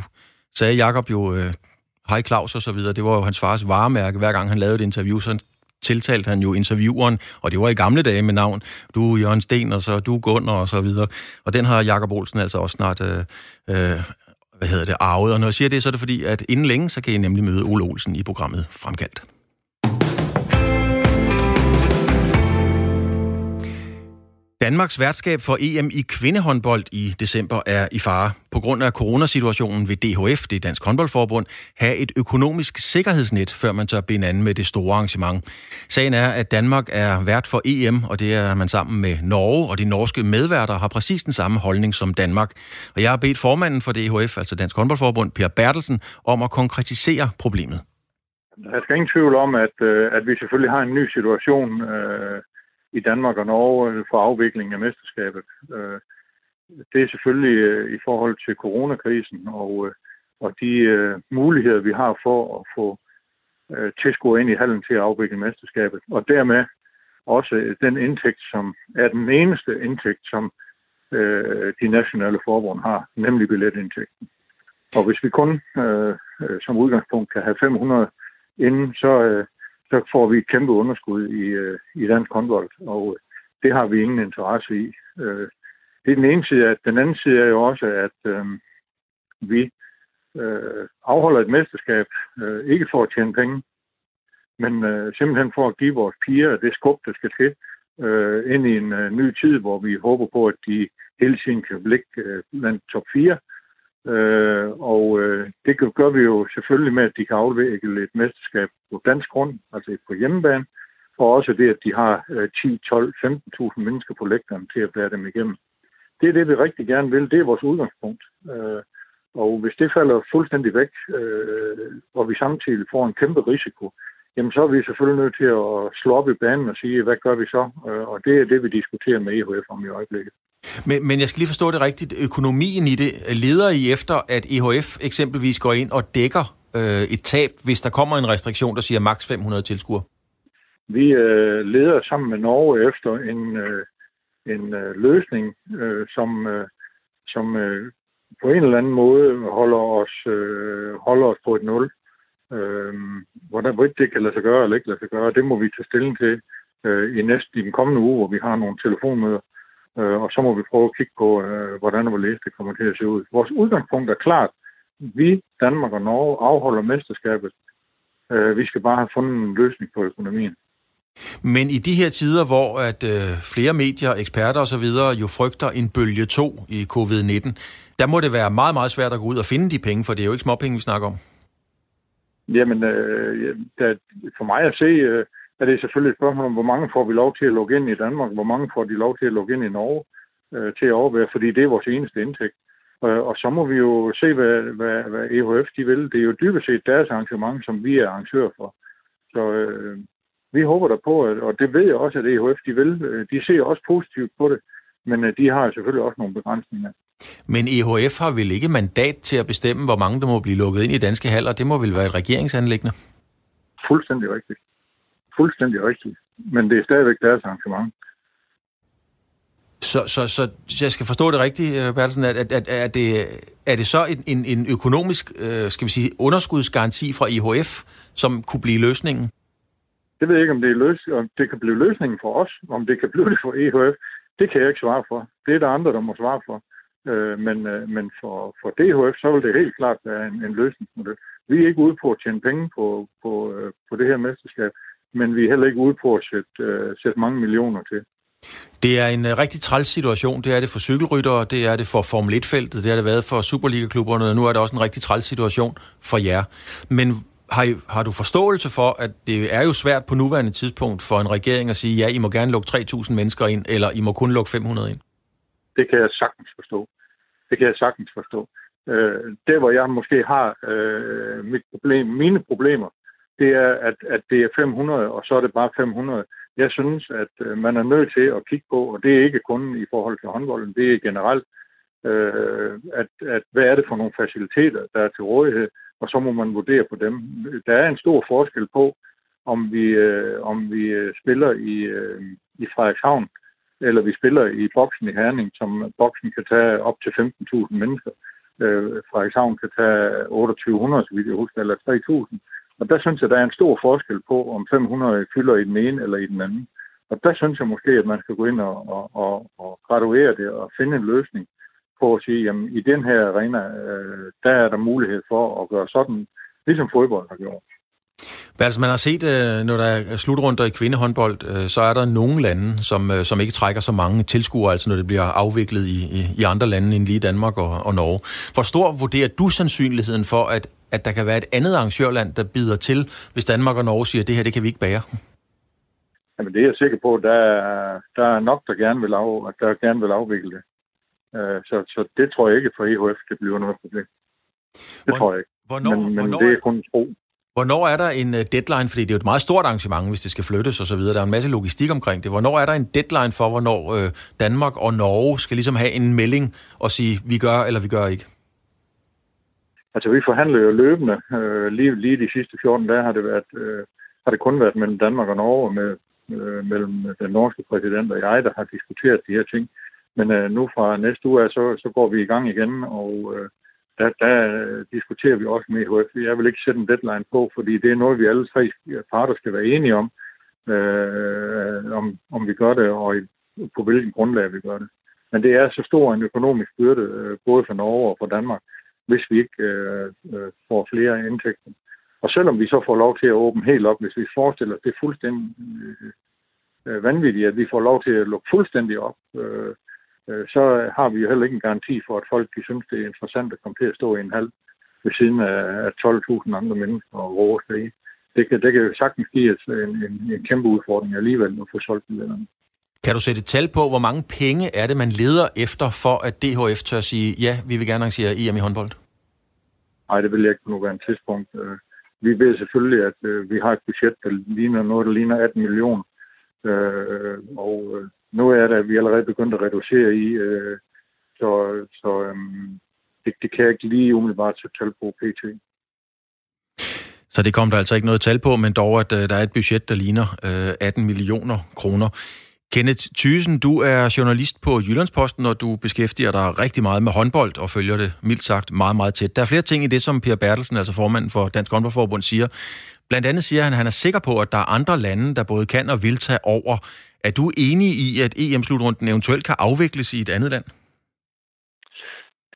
sagde Jakob jo, øh, hej Claus og så videre, det var jo hans fars varemærke, hver gang han lavede et interview, så tiltalte han jo intervieweren, og det var i gamle dage med navn, du er Jørgen Sten, og så du er Gunnar, og så videre. Og den har Jakob Olsen altså også snart øh, øh, hvad hedder det, arvet. Og når jeg siger det, så er det fordi, at inden længe, så kan I nemlig møde Ole Olsen i programmet Fremkaldt. Danmarks værtskab for EM i kvindehåndbold i december er i fare. På grund af coronasituationen vil DHF, det Dansk Håndboldforbund, have et økonomisk sikkerhedsnet, før man tør binde an med det store arrangement. Sagen er, at Danmark er vært for EM, og det er man sammen med Norge, og de norske medværter har præcis den samme holdning som Danmark. Og jeg har bedt formanden for DHF, altså Dansk Håndboldforbund, Per Bertelsen, om at konkretisere problemet. Der skal ingen tvivl om, at, øh, at vi selvfølgelig har en ny situation, øh i Danmark og Norge øh, for afviklingen af mesterskabet. Øh, det er selvfølgelig øh, i forhold til coronakrisen og, og de muligheder, vi har for at få tilskuere ind i hallen til at afvikle mesterskabet. Og dermed også den indtægt, som er den eneste indtægt, som de nationale forbund har, nemlig billetindtægten. Og hvis vi kun øh, som udgangspunkt kan have 500 inden, så, øh, så får vi et kæmpe underskud i, øh, i dansk håndbold, og øh, det har vi ingen interesse i. Øh, det er den ene side, at den anden side er jo også, at øh, vi øh, afholder et mesterskab, øh, ikke for at tjene penge, men øh, simpelthen for at give vores piger det skub, der skal til, øh, ind i en øh, ny tid, hvor vi håber på, at de hele tiden kan blikke øh, blandt top 4, Øh, og øh, det gør vi jo selvfølgelig med, at de kan afvikle et mesterskab på dansk grund, altså på hjemmebane, og også det, at de har øh, 10, 12, 15.000 mennesker på lægterne til at bære dem igennem. Det er det, vi rigtig gerne vil. Det er vores udgangspunkt. Øh, og hvis det falder fuldstændig væk, øh, og vi samtidig får en kæmpe risiko, jamen så er vi selvfølgelig nødt til at slå op i banen og sige, hvad gør vi så? Øh, og det er det, vi diskuterer med EHF om i øjeblikket. Men, men jeg skal lige forstå det rigtigt. Økonomien i det, leder I efter, at EHF eksempelvis går ind og dækker øh, et tab, hvis der kommer en restriktion, der siger maks 500 tilskuere? Vi øh, leder sammen med Norge efter en, øh, en øh, løsning, øh, som, øh, som øh, på en eller anden måde holder os, øh, holder os på et nul. Øh, hvordan det kan lade sig gøre eller ikke lade sig gøre, det må vi tage stilling til øh, i næste i den kommende uge, hvor vi har nogle telefonmøder. Øh, og så må vi prøve at kigge på, øh, hvordan og hvorledes det kommer til at se ud. Vores udgangspunkt er klart. Vi, Danmark og Norge, afholder mesterskabet. Øh, vi skal bare have fundet en løsning på økonomien. Men i de her tider, hvor at øh, flere medier, eksperter osv. jo frygter en bølge 2 i covid-19, der må det være meget, meget svært at gå ud og finde de penge, for det er jo ikke småpenge, vi snakker om. Jamen, øh, der, for mig at se, øh, er det selvfølgelig et spørgsmål om, hvor mange får vi lov til at logge ind i Danmark, hvor mange får de lov til at logge ind i Norge øh, til at overvære, fordi det er vores eneste indtægt. Øh, og så må vi jo se, hvad, hvad, hvad EHF de vil. Det er jo dybest set deres arrangement, som vi er arrangør for. Så øh, vi håber der på, at, og det ved jeg også, at EHF de vil. Øh, de ser også positivt på det, men øh, de har selvfølgelig også nogle begrænsninger. Men EHF har vel ikke mandat til at bestemme, hvor mange der må blive lukket ind i danske haller? Det må vel være et regeringsanlæggende? Fuldstændig rigtigt fuldstændig rigtigt. Men det er stadigvæk deres arrangement. Så, så, så jeg skal forstå det rigtigt, øh, Bertelsen, at, at, at, er, det, er det så en, en, en økonomisk, øh, skal vi sige, underskudsgaranti fra IHF, som kunne blive løsningen? Det ved jeg ikke, om det, er løs, om det kan blive løsningen for os. Om det kan blive det for IHF, det kan jeg ikke svare for. Det er der andre, der må svare for. Øh, men men for, for DHF, så vil det helt klart være en, en løsningsmodel. Vi er ikke ude på at tjene penge på, på, på det her mesterskab men vi er heller ikke ude på at sætte, uh, sætte mange millioner til. Det er en uh, rigtig træls situation. Det er det for cykelryttere, det er det for Formel 1-feltet, det har det været for Superliga-klubberne, og nu er det også en rigtig træls situation for jer. Men har, I, har du forståelse for, at det er jo svært på nuværende tidspunkt for en regering at sige, ja, I må gerne lukke 3.000 mennesker ind, eller I må kun lukke 500 ind? Det kan jeg sagtens forstå. Det kan jeg sagtens forstå. Øh, der, hvor jeg måske har øh, mit problem, mine problemer, det er, at, at det er 500, og så er det bare 500. Jeg synes, at øh, man er nødt til at kigge på, og det er ikke kun i forhold til håndbolden, det er generelt, øh, at, at hvad er det for nogle faciliteter, der er til rådighed, og så må man vurdere på dem. Der er en stor forskel på, om vi, øh, om vi øh, spiller i, øh, i Frederikshavn, eller vi spiller i boksen i Herning, som boksen kan tage op til 15.000 mennesker. Øh, Frederikshavn kan tage 2800, så vidt jeg husker, eller 3.000. Og der synes jeg, der er en stor forskel på, om 500 fylder i den ene eller i den anden. Og der synes jeg måske, at man skal gå ind og, og, og, og graduere det og finde en løsning på at sige, jamen i den her arena, øh, der er der mulighed for at gøre sådan, ligesom fodbold har gjort. Altså, man har set, øh, når der er slutrunder i kvindehåndbold, øh, så er der nogle lande, som, øh, som ikke trækker så mange tilskuere, altså når det bliver afviklet i, i, i andre lande end lige Danmark og, og Norge. Hvor stor vurderer du sandsynligheden for, at, at der kan være et andet arrangørland, der bider til, hvis Danmark og Norge siger, at det her det kan vi ikke bære? Jamen det er jeg sikker på, der er, der er nok, der gerne vil, af, der gerne vil afvikle det. Så, så det tror jeg ikke for EHF, det bliver noget problem. Det Hvor, tror jeg ikke. Hvornår, men, men hvornår, det er kun tro. Hvornår er der en øh, deadline? Fordi det er jo et meget stort arrangement, hvis det skal flyttes osv. Der er en masse logistik omkring det. Hvornår er der en deadline for, hvornår øh, Danmark og Norge skal ligesom have en melding og sige, vi gør eller vi gør ikke? Altså, vi forhandler jo løbende. Øh, lige, lige de sidste 14 dage har det, været, øh, har det kun været mellem Danmark og Norge, med, øh, mellem den norske præsident og jeg, der har diskuteret de her ting. Men øh, nu fra næste uge, så, så går vi i gang igen, og øh, der, der diskuterer vi også med HF. Jeg vil ikke sætte en deadline på, fordi det er noget, vi alle tre parter skal være enige om, øh, om, om vi gør det, og i, på hvilken grundlag vi gør det. Men det er så stor en økonomisk byrde, øh, både for Norge og for Danmark, hvis vi ikke øh, øh, får flere indtægter. Og selvom vi så får lov til at åbne helt op, hvis vi forestiller os det er fuldstændig øh, øh vanvittigt, at vi får lov til at lukke fuldstændig op, øh, Øh, så har vi jo heller ikke en garanti for, at folk de synes, det er interessant at komme til at stå i en halv ved siden af 12.000 andre mennesker og råbe sig det kan, det kan jo sagtens give en, en, en kæmpe udfordring alligevel at få solgt billetterne. Kan du sætte et tal på, hvor mange penge er det, man leder efter for, at DHF tør sige, ja, vi vil gerne arrangere EM i håndbold? Nej, det vil jeg ikke på nuværende tidspunkt. Øh, vi ved selvfølgelig, at øh, vi har et budget, der ligner noget, der ligner 18 millioner. Og nu er det, vi allerede begyndt at reducere i, øh, så, så øhm, det, det kan jeg ikke lige umiddelbart sætte tal på PT. Så det kom der altså ikke noget tal på, men dog, at øh, der er et budget, der ligner øh, 18 millioner kroner. Kenneth Thysen, du er journalist på Jyllandsposten, og du beskæftiger dig rigtig meget med håndbold og følger det mildt sagt meget, meget tæt. Der er flere ting i det, som Per Bertelsen, altså formanden for Dansk Håndboldforbund, siger. Blandt andet siger han, at han er sikker på, at der er andre lande, der både kan og vil tage over. Er du enig i, at EM-slutrunden eventuelt kan afvikles i et andet land?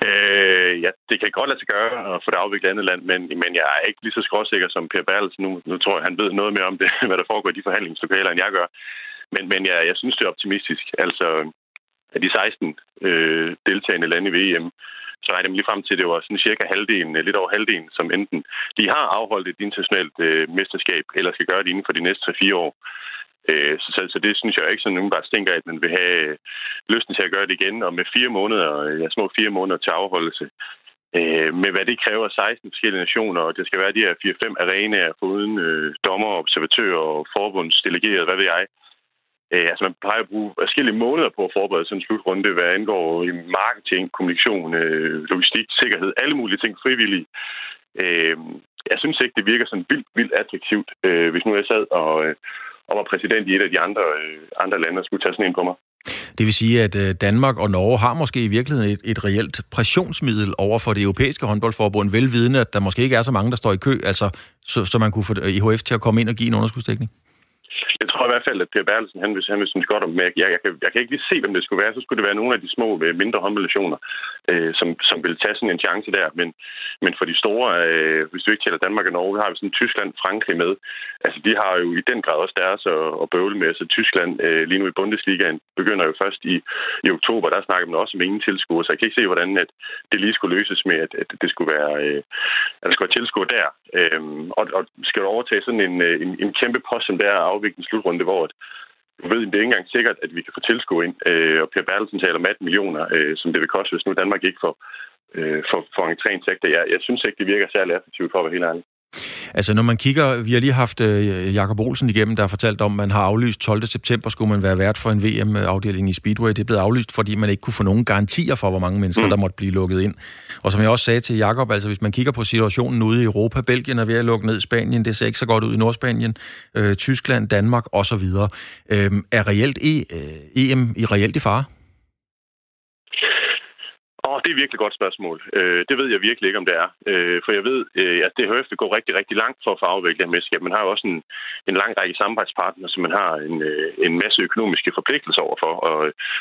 Øh, ja, det kan godt lade sig gøre at få det afviklet i et andet land, men, men jeg er ikke lige så skråsikker som Per Bertelsen. Nu, nu tror jeg, han ved noget mere om det, hvad der foregår i de forhandlingslokaler, end jeg gør. Men, men jeg, jeg synes, det er optimistisk. Altså, af de 16 øh, deltagende lande i VM, så er det lige frem til, at det var sådan cirka halvdelen, øh, lidt over halvdelen, som enten de har afholdt et internationalt øh, mesterskab, eller skal gøre det inden for de næste 3-4 år. Øh, så, så det synes jeg ikke sådan nogen bare stinker, at man vil have øh, lysten til at gøre det igen, og med fire måneder, øh, ja, små fire måneder til afholdelse. Øh, med hvad det kræver 16 forskellige nationer, og det skal være de her 4-5 arenaer uden øh, dommer, observatører og forbundsdelegerede, hvad ved jeg. Øh, altså man plejer at bruge forskellige måneder på at forberede sådan en slutrunde, hvad angår i marketing, kommunikation, øh, logistik, sikkerhed, alle mulige ting frivillige. Øh, jeg synes ikke, det virker sådan vildt, vildt attraktivt, øh, hvis nu jeg sad og, øh, og var præsident i et af de andre, øh, andre lande og skulle tage sådan en på mig. Det vil sige, at øh, Danmark og Norge har måske i virkeligheden et, et reelt pressionsmiddel over for det europæiske håndboldforbund, velvidende, at der måske ikke er så mange, der står i kø, altså, så, så man kunne få øh, IHF til at komme ind og give en underskudsdækning? Jeg tror i hvert fald, at Per Berlesen, han vil, han vil synes godt om, men jeg, jeg, kan, jeg kan ikke lige se, hvem det skulle være. Så skulle det være nogle af de små, øh, mindre håndboldnationer, øh, som, som vil tage sådan en chance der. Men, men for de store, øh, hvis du ikke tæller Danmark og Norge, har vi sådan Tyskland, Frankrig med. Altså, de har jo i den grad også deres at, at bøvle med. Så Tyskland øh, lige nu i Bundesligaen begynder jo først i, i oktober. Der snakker man også om ingen tilskuer, så jeg kan ikke se, hvordan at det lige skulle løses med, at, at det skulle være, øh, at der skulle være tilskuer der. Øh, og, og skal du overtage sådan en, øh, en, en kæmpe post, som der er afviklet slutrunde, hvor at, du ved, det er ikke engang sikkert, at vi kan få tilskud ind. Øh, og Per Bertelsen taler om 18 millioner, øh, som det vil koste, hvis nu Danmark ikke får, øh, får, får entréindtægter. Jeg, jeg synes ikke, det virker særlig attraktivt for at være helt ærlig. Altså når man kigger, vi har lige haft øh, Jakob Olsen igennem, der har fortalt om, at man har aflyst 12. september, skulle man være vært for en VM-afdeling i Speedway. Det er blevet aflyst, fordi man ikke kunne få nogen garantier for, hvor mange mennesker, mm. der måtte blive lukket ind. Og som jeg også sagde til Jakob, altså hvis man kigger på situationen ude i Europa, Belgien er ved at lukke ned, Spanien, det ser ikke så godt ud i Nordspanien, øh, Tyskland, Danmark osv. Øh, er reelt e, øh, EM i reelt i fare? Åh, det er virkelig et godt spørgsmål. Øh, det ved jeg virkelig ikke, om det er. Øh, for jeg ved, øh, at DHF vil gå rigtig, rigtig langt for at få afviklet mesterskab. Man har jo også en, en lang række samarbejdspartnere, som man har en, øh, en masse økonomiske forpligtelser overfor. Og,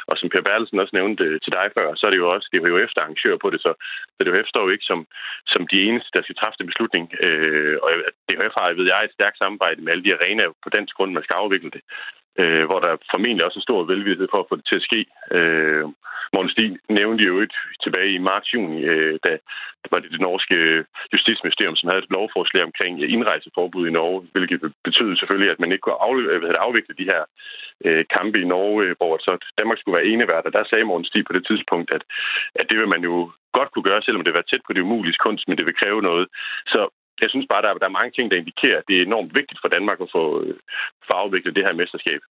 og som Per Bertelsen også nævnte øh, til dig før, så er det jo også DHF, der arrangør på det. Så, så DHF står jo ikke som, som de eneste, der skal træffe den beslutning. Øh, og DHF har, ved jeg, et stærkt samarbejde med alle de arenaer på dansk grund, man skal afvikle det øh, hvor der formentlig også er stor velvillighed for at få det til at ske. Øh, Morten Stig nævnte jo et tilbage i marts-juni, øh, da det var det, det norske øh, justitsministerium, som havde et lovforslag omkring øh, indrejseforbud i Norge, hvilket betød selvfølgelig, at man ikke kunne afvikle, øh, afvikle de her øh, kampe i Norge, hvor så Danmark skulle være enevært. Og der sagde Morten Stig på det tidspunkt, at, at det vil man jo godt kunne gøre, selvom det var tæt på det umulige kunst, men det vil kræve noget. Så jeg synes bare, der er, der er mange ting, der indikerer, at det er enormt vigtigt for Danmark at få, øh, få afviklet det her mesterskab.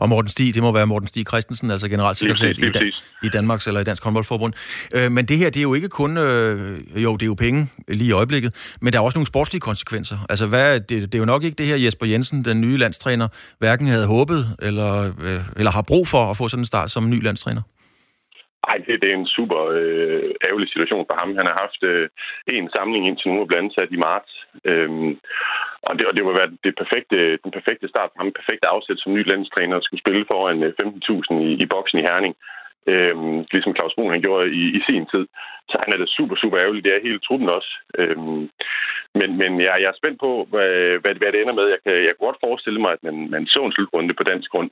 Og Morten Stig, det må være Morten Stig Christensen, altså generalsekretær i, Dan- i Danmarks eller i Dansk Håndboldforbund. Øh, men det her, det er jo ikke kun, øh, jo, det er jo penge lige i øjeblikket, men der er også nogle sportslige konsekvenser. Altså, hvad, det, det er jo nok ikke det her Jesper Jensen, den nye landstræner, hverken havde håbet eller, øh, eller har brug for at få sådan en start som ny landstræner. Ej, det, det er en super øh, ærgerlig situation for ham. Han har haft øh, en samling indtil nu og blandt sat i marts. Øhm, og det, og det var være det perfekte, den perfekte start for ham, perfekte afsæt som ny landstræner at skulle spille foran øh, 15.000 i, i boksen i Herning øhm, ligesom Claus Brun han gjorde i, i sin tid. Så han er da super, super ærgerlig. Det er hele truppen også. Øhm, men men jeg, jeg er spændt på, hvad, hvad, hvad det ender med. Jeg kan, jeg kan godt forestille mig, at man, man så en slutrunde på dansk grund,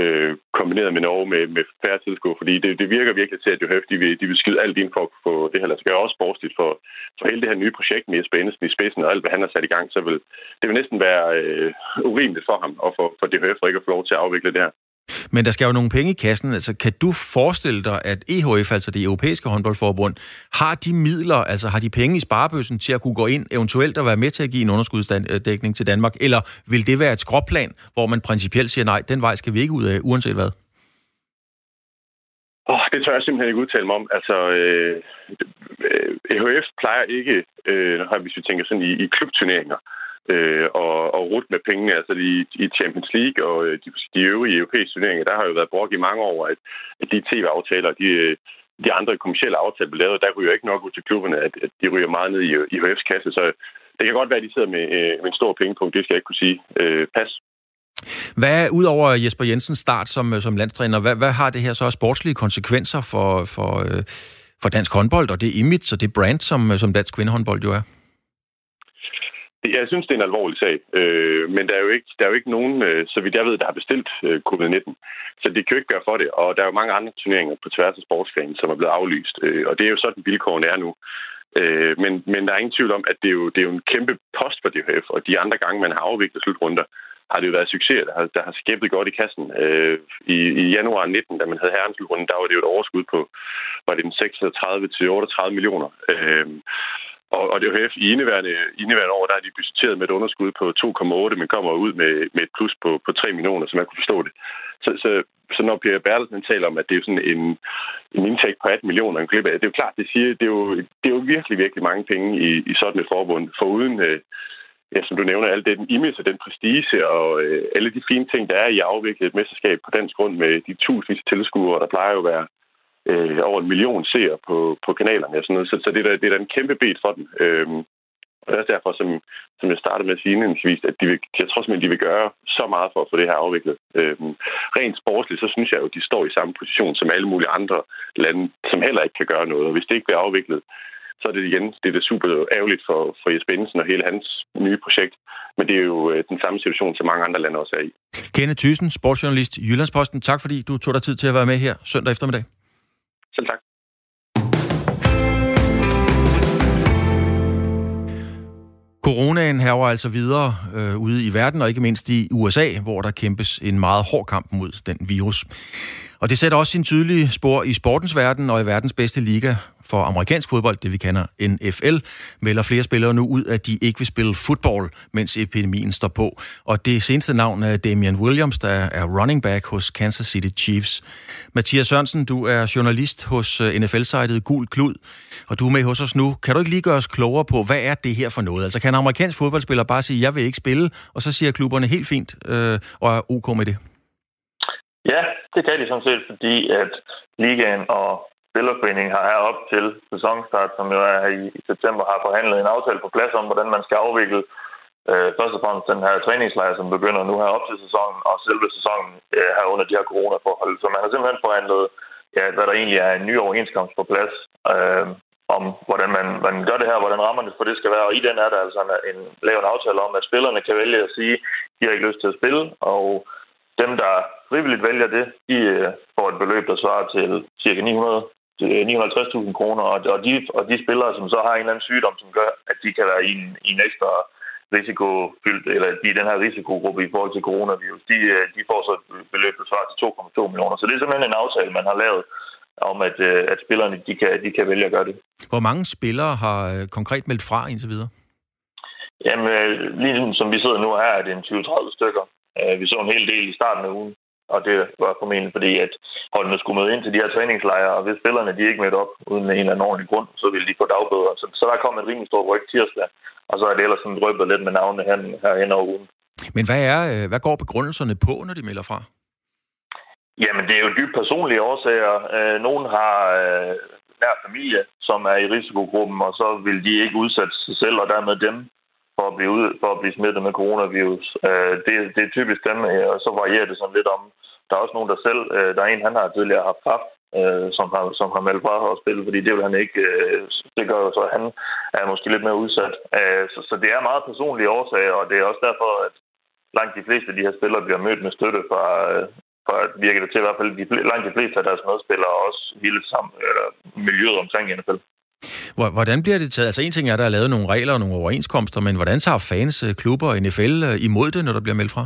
øh, kombineret med Norge med, med færre tilskuer, fordi det, det virker virkelig til, at Johøf, de vil, de vil skyde alt ind for at få det her Så kan jeg Også forestille for, for hele det her nye projekt med Jesper i spidsen og alt, hvad han har sat i gang, så vil det vil næsten være øh, urimeligt for ham og for, for DHF ikke at få lov til at afvikle det her. Men der skal jo nogle penge i kassen. Altså, kan du forestille dig, at EHF, altså det europæiske håndboldforbund, har de midler, altså har de penge i sparebøssen til at kunne gå ind, eventuelt at være med til at give en underskudsdækning til Danmark? Eller vil det være et skråplan, hvor man principielt siger, nej, den vej skal vi ikke ud af, uanset hvad? Oh, det tør jeg simpelthen ikke udtale mig om. Altså, øh, øh, EHF plejer ikke, øh, hvis vi tænker sådan i, i klubturneringer, øh, øh, og, og rute med pengene. Altså i, i Champions League og øh, de, de øvrige europæiske turneringer, der har jo været brugt i mange år, at, at de tv-aftaler, de, øh, de andre kommersielle aftaler, blev lavet, der ryger ikke nok ud til klubberne, at, at de ryger meget ned i, i kasse. Så det kan godt være, at de sidder med, øh, med en stor pengepunkt. Det skal jeg ikke kunne sige. Øh, pas. Hvad, udover Jesper Jensens start som, øh, som landstræner, hvad, hvad har det her så sportslige konsekvenser for, for, for dansk håndbold og det image og det brand, som, som dansk kvindehåndbold jo er? Jeg synes, det er en alvorlig sag, øh, men der er, jo ikke, der er jo ikke nogen, øh, så vidt jeg ved, der har bestilt øh, covid-19. Så det kan jo ikke gøre for det, og der er jo mange andre turneringer på tværs af sportsgrenen, som er blevet aflyst, øh, og det er jo sådan, vilkårene er nu. Øh, men, men der er ingen tvivl om, at det er, jo, det er jo en kæmpe post for DHF, og de andre gange, man har afviklet slutrunder, har det jo været succes, der har, der har skæbet godt i kassen. Øh, i, I januar 19, da man havde herrens der var det jo et overskud på, var det den 36 til 38 millioner. Øh, og, og det er i indeværende, indeværende år, der har de budgetteret med et underskud på 2,8, men kommer ud med, med et plus på, på 3 millioner, så man kunne forstå det. Så, så, så når Pierre Bertelsen taler om, at det er sådan en, en indtægt på 18 millioner, en klip af, det er jo klart, det siger, det er jo, det er jo virkelig, virkelig mange penge i, i sådan et forbund, for uden, øh, ja, som du nævner, alt det, den image og den prestige og øh, alle de fine ting, der er i at afvikle et mesterskab på dansk grund med de tusindvis af tilskuere, der plejer jo at være øh, over en million seere på, på kanalerne og sådan noget. Så, så det, er da, det er da en kæmpe bed for dem. Øhm, og det er også derfor, som, som jeg startede med at sige indledningsvis, at de vil, jeg tror simpelthen, de vil gøre så meget for at få det her afviklet. Øhm, rent sportsligt, så synes jeg jo, at de står i samme position som alle mulige andre lande, som heller ikke kan gøre noget. Og hvis det ikke bliver afviklet, så er det igen det er det super ærgerligt for, for Jesper Bensen og hele hans nye projekt. Men det er jo øh, den samme situation, som mange andre lande også er i. Kenneth Thyssen, sportsjournalist i Jyllandsposten. Tak fordi du tog dig tid til at være med her søndag eftermiddag. Selv tak. Coronaen hæver altså videre øh, ude i verden, og ikke mindst i USA, hvor der kæmpes en meget hård kamp mod den virus. Og det sætter også sin tydelige spor i sportens verden og i verdens bedste liga for amerikansk fodbold, det vi kender NFL, melder flere spillere nu ud, at de ikke vil spille fodbold, mens epidemien står på. Og det seneste navn er Damian Williams, der er running back hos Kansas City Chiefs. Mathias Sørensen, du er journalist hos øh, NFL-sitet Gul Klud, og du er med hos os nu. Kan du ikke lige gøre os klogere på, hvad er det her for noget? Altså kan en amerikansk fodboldspiller bare sige, jeg vil ikke spille, og så siger klubberne helt fint øh, og er ok med det? Ja, det kan de sådan set, fordi at ligaen og spillerforeningen har her op til sæsonstart, som jo er i, i september, har forhandlet en aftale på plads om, hvordan man skal afvikle øh, først og fremmest den her træningslejr, som begynder nu her op til sæsonen, og selve sæsonen øh, her under de her coronaforhold. Så man har simpelthen forhandlet, ja, hvad der egentlig er en ny overenskomst på plads, øh, om hvordan man, man gør det her, hvordan rammerne for det skal være. Og i den er der altså en, en lavet en aftale om, at spillerne kan vælge at sige, at de har ikke lyst til at spille, og dem, der frivilligt vælger det, de øh, får et beløb, der svarer til ca. 900 950.000 kroner, og de, og de spillere, som så har en eller anden sygdom, som gør, at de kan være i en, i en ekstra risikofyldt, eller de i den her risikogruppe i forhold til coronavirus, de, øh, de får så et beløb, der svarer til 2,2 millioner. Så det er simpelthen en aftale, man har lavet om, at, øh, at spillerne de kan, de kan vælge at gøre det. Hvor mange spillere har konkret meldt fra indtil videre? Jamen, lige som vi sidder nu her, er det en 20-30 stykker. Vi så en hel del i starten af ugen, og det var formentlig fordi, at holdene skulle møde ind til de her træningslejre, og hvis spillerne de ikke mødte op uden en eller anden ordentlig grund, så ville de få dagbøder. Så, så der kom et rimelig stort ryg tirsdag, og så er det ellers sådan røbet lidt med navnene her, her hen over ugen. Men hvad, er, øh, hvad går begrundelserne på, når de melder fra? Jamen, det er jo dybt personlige årsager. Øh, nogen har øh, nær familie, som er i risikogruppen, og så vil de ikke udsætte sig selv og dermed dem for at blive, ud, for at blive smittet med coronavirus. Øh, det, det er typisk dem, øh, og så varierer det sådan lidt om. Der er også nogen, der selv, øh, der er en, han har tidligere haft kraft, øh, som, har, som har meldt fra at spille, fordi det vil han ikke. Øh, det gør så, at han er måske lidt mere udsat. Øh, så, så det er meget personlige årsager, og det er også derfor, at langt de fleste af de her spillere bliver mødt med støtte fra, øh, fra virker det til i hvert fald, de, langt de fleste af deres medspillere, og også hele sammen, eller miljøet omkring i NFL. Hvordan bliver det taget? Altså en ting er, at der er lavet nogle regler og nogle overenskomster, men hvordan tager fans, øh, klubber og NFL øh, imod det, når der bliver meldt fra?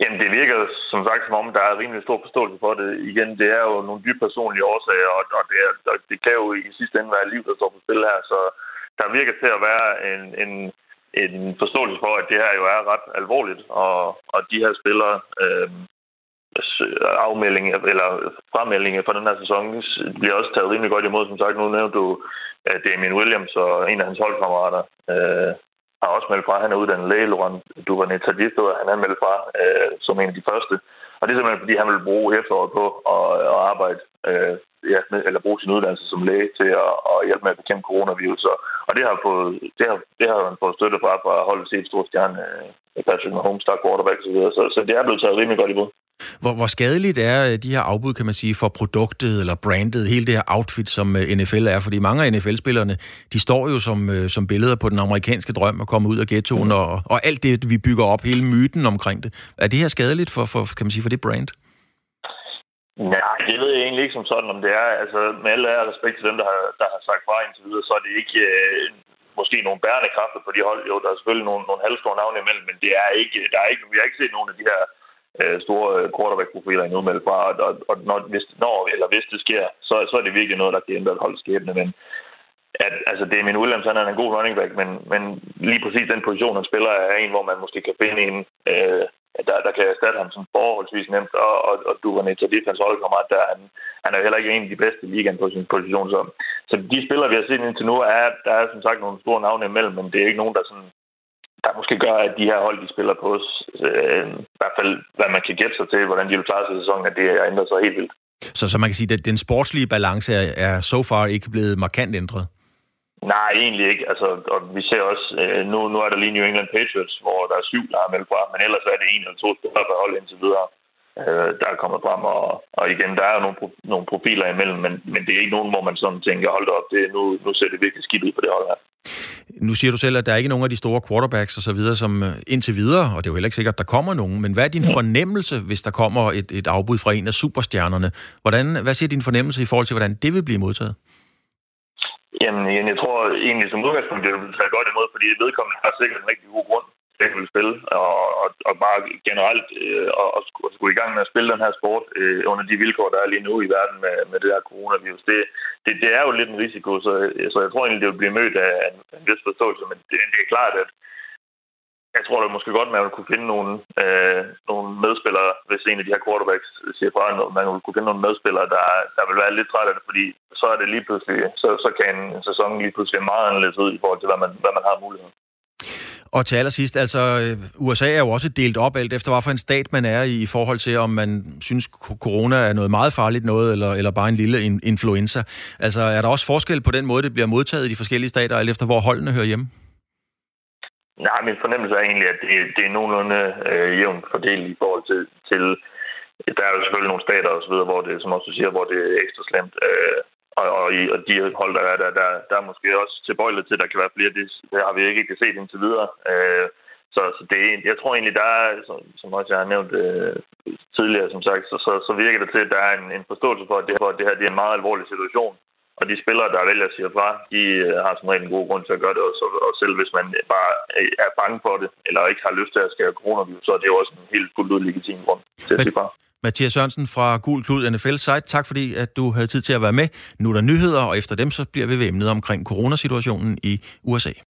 Jamen, det virker som sagt, som om der er rimelig stor forståelse for det. Igen, det er jo nogle dybt personlige årsager, og, og det, er, det kan jo i sidste ende være liv, der står på spil her. Så der virker til at være en, en, en forståelse for, at det her jo er ret alvorligt, og, og de her spillere øh, afmelding eller fremmeldinger for den her sæson bliver også taget rimelig godt imod. Som sagt, nu nævnte du at Damien Williams og en af hans holdkammerater øh, har også meldt fra. Han er uddannet læge, Laurent Duvernay Tadisto, og han er meldt fra øh, som en af de første. Og det er simpelthen, fordi han vil bruge efteråret på at, at arbejde, øh, ja, eller bruge sin uddannelse som læge til at, at hjælpe med at bekæmpe coronavirus. Og det har, fået, det har, det har han fået støtte fra, fra holdet set store stjerne, øh, Patrick Mahomes, der quarterback osv. Så, så det er blevet taget rimelig godt imod. Hvor, hvor skadeligt er øh, de her afbud, kan man sige, for produktet eller brandet, hele det her outfit, som øh, NFL er? Fordi mange af NFL-spillerne, de står jo som, øh, som billeder på den amerikanske drøm at komme ud af ghettoen, mm. og, og alt det, vi bygger op, hele myten omkring det. Er det her skadeligt for, for, kan man sige, for det brand? Nej, det ved jeg egentlig ikke som sådan, om det er. Altså, med alle respekt til dem, der har, der har sagt fra indtil videre, så er det ikke øh, måske nogle bærende kræfter på de hold. Jo, der er selvfølgelig nogle, nogle halvstore navne imellem, men det er ikke, der er ikke, vi har ikke set nogen af de her øh, store øh, quarterback-profiler endnu meldt fra, og, og når, hvis, når, eller hvis det sker, så, så er det virkelig noget, der kan ændre et hold skæbne, men at, altså det er min Williams, han er en god running back, men, men lige præcis den position, han spiller, er en, hvor man måske kan finde en, øh, der, der kan erstatte ham som forholdsvis nemt, og, og, og du var nødt til hans holdkammerat, der han, han er jo heller ikke en af de bedste i ligaen på sin position. Så, så de spillere, vi har set indtil nu, er, der er som sagt nogle store navne imellem, men det er ikke nogen, der sådan der måske gør, at de her hold, de spiller på, øh, i hvert fald, hvad man kan gætte sig til, hvordan de vil klare sig i sæsonen, at det er ændret sig helt vildt. Så, så man kan sige, at den sportslige balance er, er so far ikke blevet markant ændret? Nej, egentlig ikke. Altså, og vi ser også, øh, nu, nu er der lige New England Patriots, hvor der er syv, der har meldt fra, men ellers er det en eller to spillere per hold indtil videre, øh, der er kommet frem. Og, og igen, der er jo nogle, nogle profiler imellem, men, men det er ikke nogen, hvor man sådan tænker, hold op, det, nu, nu ser det virkelig skidt ud på det hold her. Nu siger du selv, at der er ikke nogen af de store quarterbacks og så videre, som øh, indtil videre, og det er jo heller ikke sikkert, at der kommer nogen, men hvad er din fornemmelse, hvis der kommer et, et afbud fra en af superstjernerne? Hvordan, hvad siger din fornemmelse i forhold til, hvordan det vil blive modtaget? Jamen, jeg tror egentlig som udgangspunkt, det vil tage godt imod, fordi vedkommende har sikkert en rigtig god grund til vil spille, og, og, og bare generelt øh, og, og skulle i gang med at spille den her sport øh, under de vilkår, der er lige nu i verden med, med det her coronavirus. Det, det, det er jo lidt en risiko, så, så jeg tror egentlig, det vil blive mødt af en, en vis forståelse, men det, det er klart, at jeg tror da måske godt, man vil kunne finde nogle, øh, nogle medspillere, hvis en af de her quarterbacks siger fra, at man vil kunne finde nogle medspillere, der, der vil være lidt træt af det, fordi så er det lige pludselig, så, så kan en sæson lige pludselig meget anderledes ud i forhold til, hvad man, hvad man har mulighed. Og til allersidst, altså USA er jo også delt op alt efter, hvad for en stat man er i, i forhold til, om man synes, corona er noget meget farligt noget, eller, eller bare en lille influenza. Altså er der også forskel på den måde, det bliver modtaget i de forskellige stater, alt efter hvor holdene hører hjemme? Nej, min fornemmelse er egentlig, at det, det er nogenlunde øh, jævnt fordelt i forhold til, til... Der er jo selvfølgelig nogle stater og så videre, hvor det, som også du siger, hvor det er ekstra slemt. Øh, og, og, i, og de hold, der er der, der, der er måske også tilbøjeligt til, at der kan være flere. Det, det har vi ikke, ikke set indtil videre. Øh, så, så det, jeg tror egentlig, der er, som, som også jeg har nævnt øh, tidligere, som sagt, så, så, så virker det til, at der er en, en forståelse for, at det, for, at det her det er en meget alvorlig situation. Og de spillere, der vælger at sige fra, de øh, har som regel en god grund til at gøre det. Også. Og selv hvis man bare er bange for det, eller ikke har lyst til at skære coronavirus, så er det jo også en helt fuldt ud legitim grund til at sige fra. Mathias Sørensen fra Gul Klud NFL site. Tak fordi, at du havde tid til at være med. Nu er der nyheder, og efter dem så bliver vi ved emnet omkring coronasituationen i USA.